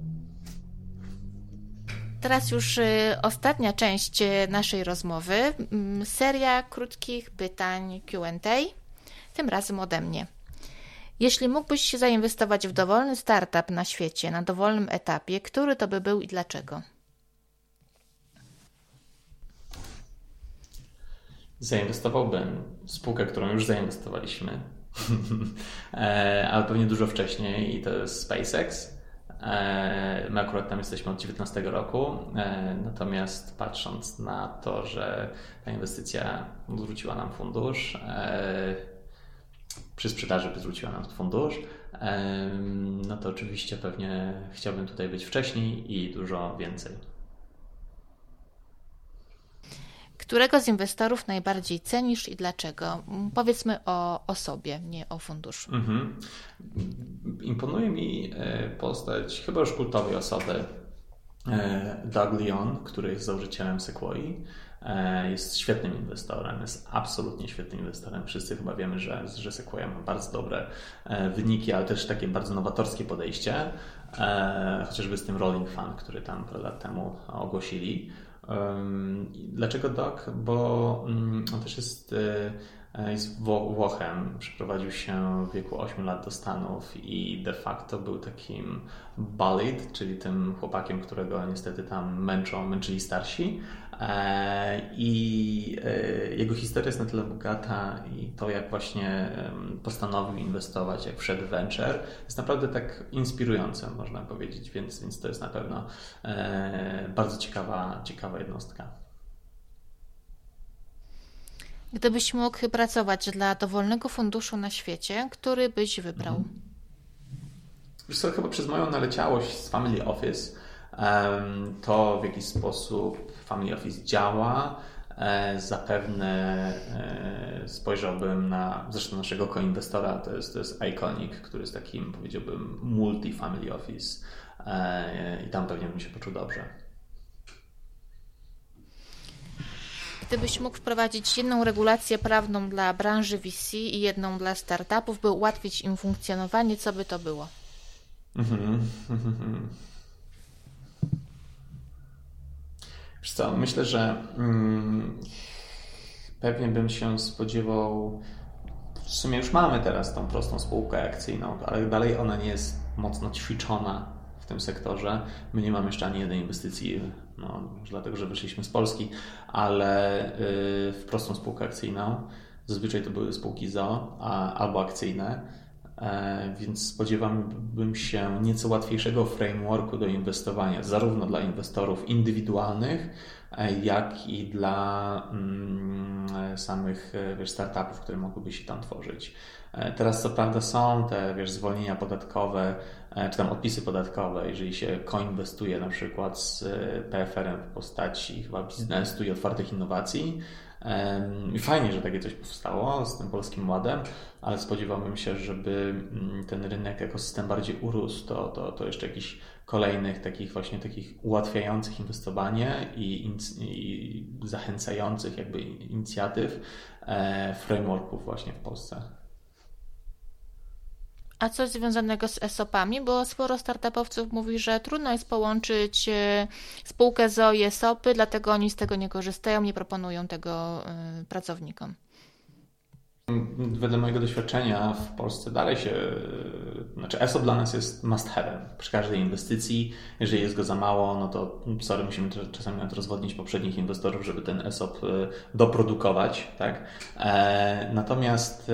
Teraz już ostatnia część naszej rozmowy. Mm, seria krótkich pytań QA, tym razem ode mnie. Jeśli mógłbyś zainwestować w dowolny startup na świecie, na dowolnym etapie, który to by był i dlaczego? Zainwestowałbym w spółkę, którą już zainwestowaliśmy, [laughs] e, ale pewnie dużo wcześniej i to jest SpaceX. E, my akurat tam jesteśmy od 19 roku, e, natomiast patrząc na to, że ta inwestycja zwróciła nam fundusz, przy sprzedaży by zwróciła nam fundusz, no to oczywiście pewnie chciałbym tutaj być wcześniej i dużo więcej. Którego z inwestorów najbardziej cenisz i dlaczego? Powiedzmy o osobie, nie o funduszu. Mhm. Imponuje mi e, postać chyba już kultowej osoby, e, Doug Leon, który jest założycielem Sequoia E, jest świetnym inwestorem, jest absolutnie świetnym inwestorem. Wszyscy chyba wiemy, że, że Sequoia ma bardzo dobre wyniki, ale też takie bardzo nowatorskie podejście, chociażby z tym Rolling Fund, który tam parę lat temu ogłosili. Dlaczego Doc? Bo mm, on też jest jest Włochem, przeprowadził się w wieku 8 lat do Stanów i de facto był takim bullied, czyli tym chłopakiem, którego niestety tam męczą, męczyli starsi. E, I e, jego historia jest na tyle bogata i to, jak właśnie postanowił inwestować, jak wszedł w venture, jest naprawdę tak inspirujące, można powiedzieć, więc, więc to jest na pewno e, bardzo ciekawa, ciekawa jednostka. Gdybyś mógł pracować dla dowolnego funduszu na świecie, który byś wybrał? Mhm. Wiesz co, chyba przez moją naleciałość z Family Office, to w jaki sposób Family Office działa, e, zapewne e, spojrzałbym na, zresztą naszego koinwestora, to jest, to jest Iconic, który jest takim, powiedziałbym, multi-family office e, i tam pewnie bym się poczuł dobrze. Gdybyś mógł wprowadzić jedną regulację prawną dla branży VC i jedną dla startupów, by ułatwić im funkcjonowanie, co by to było? [laughs] Mhm. Wiesz co, myślę, że mm, pewnie bym się spodziewał. W sumie już mamy teraz tą prostą spółkę akcyjną, ale dalej ona nie jest mocno ćwiczona w tym sektorze. My nie mamy jeszcze ani jednej inwestycji, no, dlatego, że wyszliśmy z Polski, ale y, w prostą spółkę akcyjną. Zazwyczaj to były spółki ZO albo akcyjne więc spodziewałbym się nieco łatwiejszego frameworku do inwestowania, zarówno dla inwestorów indywidualnych, e, jak i dla mm, samych wiesz, startupów, które mogłyby się tam tworzyć. E, teraz co prawda są te wiesz, zwolnienia podatkowe, czy tam odpisy podatkowe, jeżeli się koinwestuje na przykład z PFR-em w postaci chyba biznesu i otwartych innowacji, fajnie, że takie coś powstało z tym polskim ładem, ale spodziewałbym się, żeby mm, ten rynek, ekosystem bardziej urósł, to, to, to jeszcze jakichś kolejnych takich właśnie takich ułatwiających inwestowanie i, i zachęcających jakby inicjatyw, e, frameworków właśnie w Polsce. A coś związanego z ESOP-ami, bo sporo startupowców mówi, że trudno jest połączyć e, spółkę ZO i ESOP-y, dlatego oni z tego nie korzystają, nie proponują tego e, pracownikom. Wedle mojego doświadczenia w Polsce dalej się, znaczy ESOP dla nas jest must have przy każdej inwestycji. Jeżeli jest go za mało, no to sorry, musimy czasami nawet rozwodnić poprzednich inwestorów, żeby ten ESOP e, doprodukować, tak? Natomiast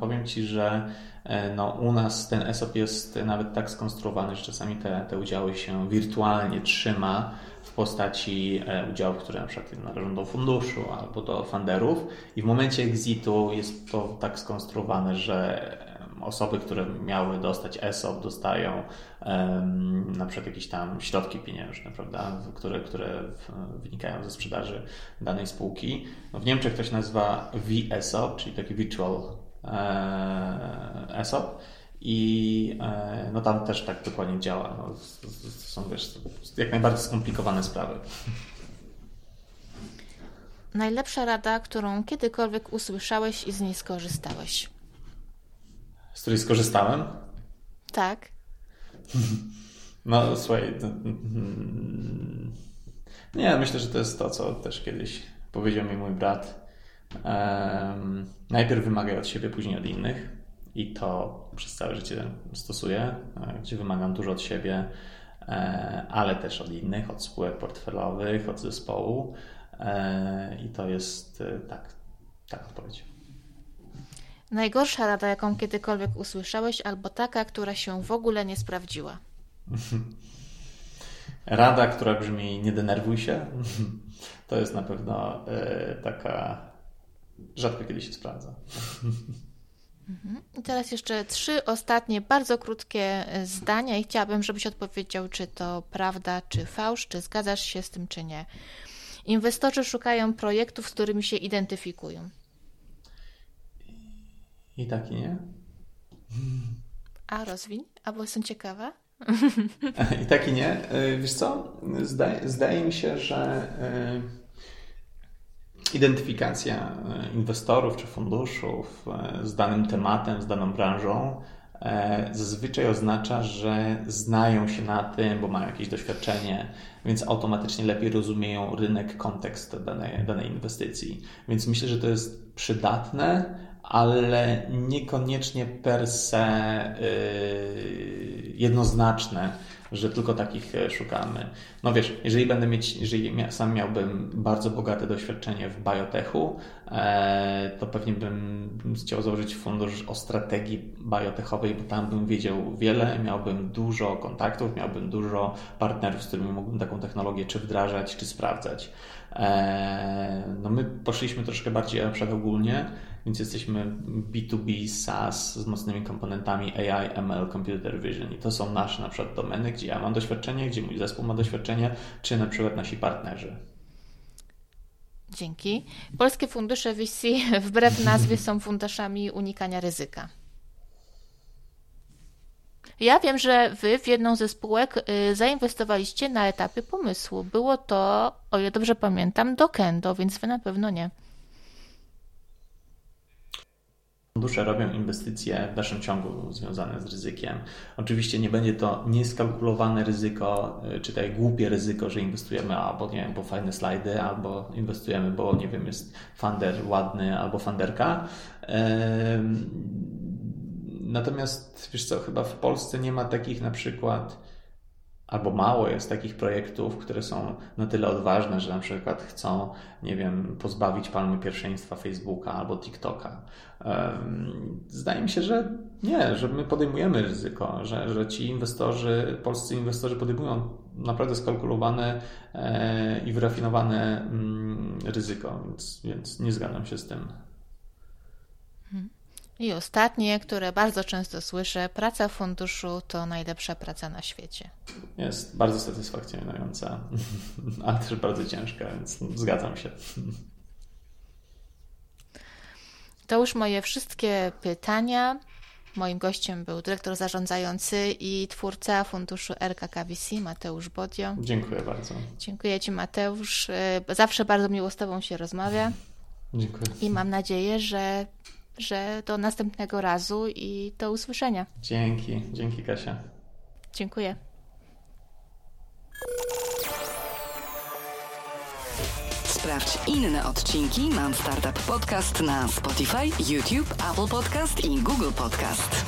powiem Ci, że E, no, u nas ten ESOP jest nawet tak skonstruowany, że czasami te, te udziały się wirtualnie trzyma w postaci e, udziałów, które na przykład należą do funduszu albo do funderów i w momencie exitu jest to tak skonstruowane, że osoby, które miały dostać ESOP dostają um, na przykład jakieś tam środki pieniężne, prawda, które, które wynikają ze sprzedaży danej spółki. No w Niemczech to się nazywa VSOP, czyli taki virtual E, ESOP i e, no tam też tak dokładnie działa. No, są wiesz, jak najbardziej skomplikowane sprawy. Najlepsza rada, którą kiedykolwiek usłyszałeś i z niej skorzystałeś? Z której skorzystałem? Tak. No słuchaj, mm, nie, myślę, że to jest to, co też kiedyś powiedział mi mój brat najpierw wymagaj od siebie, później od innych i to przez całe życie stosuję, e, gdzie wymagam dużo od siebie, e, ale też od innych, od spółek portfelowych, od zespołu e, i to jest tak, tak odpowiedź. Najgorsza rada, jaką kiedykolwiek usłyszałeś, albo taka, która się w ogóle nie sprawdziła? [laughs] Rada, która brzmi nie denerwuj się, [laughs] to jest na pewno taka rzadko kiedy się sprawdza. Mhm. I teraz jeszcze trzy ostatnie, bardzo krótkie e, zdania i chciałabym, żebyś odpowiedział, czy to prawda, czy fałsz, czy zgadzasz się z tym, czy nie. Inwestorzy szukają projektów, z którymi się identyfikują. I tak i nie. A rozwiń, albo jestem ciekawa. [laughs] I tak i nie. E, wiesz co? Zdaje, zdaje mi się, że e, identyfikacja e, inwestorów czy funduszów e, z danym tematem, z daną branżą e, zazwyczaj oznacza, że znają się na tym, bo mają jakieś doświadczenie, więc automatycznie lepiej rozumieją rynek, kontekst danej, danej inwestycji. Więc myślę, że to jest przydatne, ale niekoniecznie per se yy, jednoznaczne że tylko takich e, szukamy. No wiesz, jeżeli będę mieć, jeżeli sam miałbym bardzo bogate doświadczenie w biotechu, e, to pewnie bym chciał założyć fundusz o strategii biotechowej, bo tam bym wiedział wiele, miałbym dużo kontaktów, miałbym dużo partnerów, z którymi mógłbym taką technologię czy wdrażać, czy sprawdzać. E, no my poszliśmy troszkę bardziej na przykład ogólnie, więc jesteśmy B2B SaaS z mocnymi komponentami AI, ML, Computer Vision i to są nasze na przykład domeny, gdzie ja mam doświadczenie, gdzie mój zespół ma doświadczenie, czy na przykład nasi partnerzy. Dzięki. Polskie fundusze VC [laughs] wbrew nazwie są funduszami unikania ryzyka. Ja wiem, że wy w jedną ze spółek y, zainwestowaliście na etapie pomysłu. Było to, o ile dobrze pamiętam, do Kendo, więc wy na pewno nie. Fundusze robią inwestycje w dalszym ciągu związane z ryzykiem. Oczywiście nie będzie to nieskalkulowane ryzyko, y, czy takie głupie ryzyko, że inwestujemy albo nie wiem, bo fajne slajdy, albo inwestujemy, bo nie wiem, jest funder ładny, albo funderka. Natomiast wiesz co, chyba w Polsce nie ma takich na przykład albo mało jest takich projektów, które są na tyle odważne, że na przykład chcą, nie wiem, pozbawić palmy pierwszeństwa Facebooka albo TikToka. Zdaje mi się, że nie, że my podejmujemy ryzyko, że, że ci inwestorzy, polscy inwestorzy podejmują naprawdę skalkulowane e, i wyrafinowane mm, ryzyko, więc, więc nie zgadzam się z tym. I ostatnie, które bardzo często słyszę, praca w funduszu to najlepsza praca na świecie. Jest bardzo satysfakcjonująca, [laughs] ale też bardzo ciężka, więc zgadzam się. To już moje wszystkie pytania. Moim gościem był dyrektor zarządzający i twórca funduszu RKKVC Mateusz Bodio. Dziękuję bardzo. Dziękuję Ci Mateusz. Zawsze bardzo miło z Tobą się rozmawia. Dziękuję. I mam nadzieję, że że do następnego razu i do usłyszenia. Dzięki, dzięki Kasia. Dziękuję. Sprawdź inne odcinki Mam Startup Podcast na Spotify, YouTube, Apple Podcast i Google Podcast.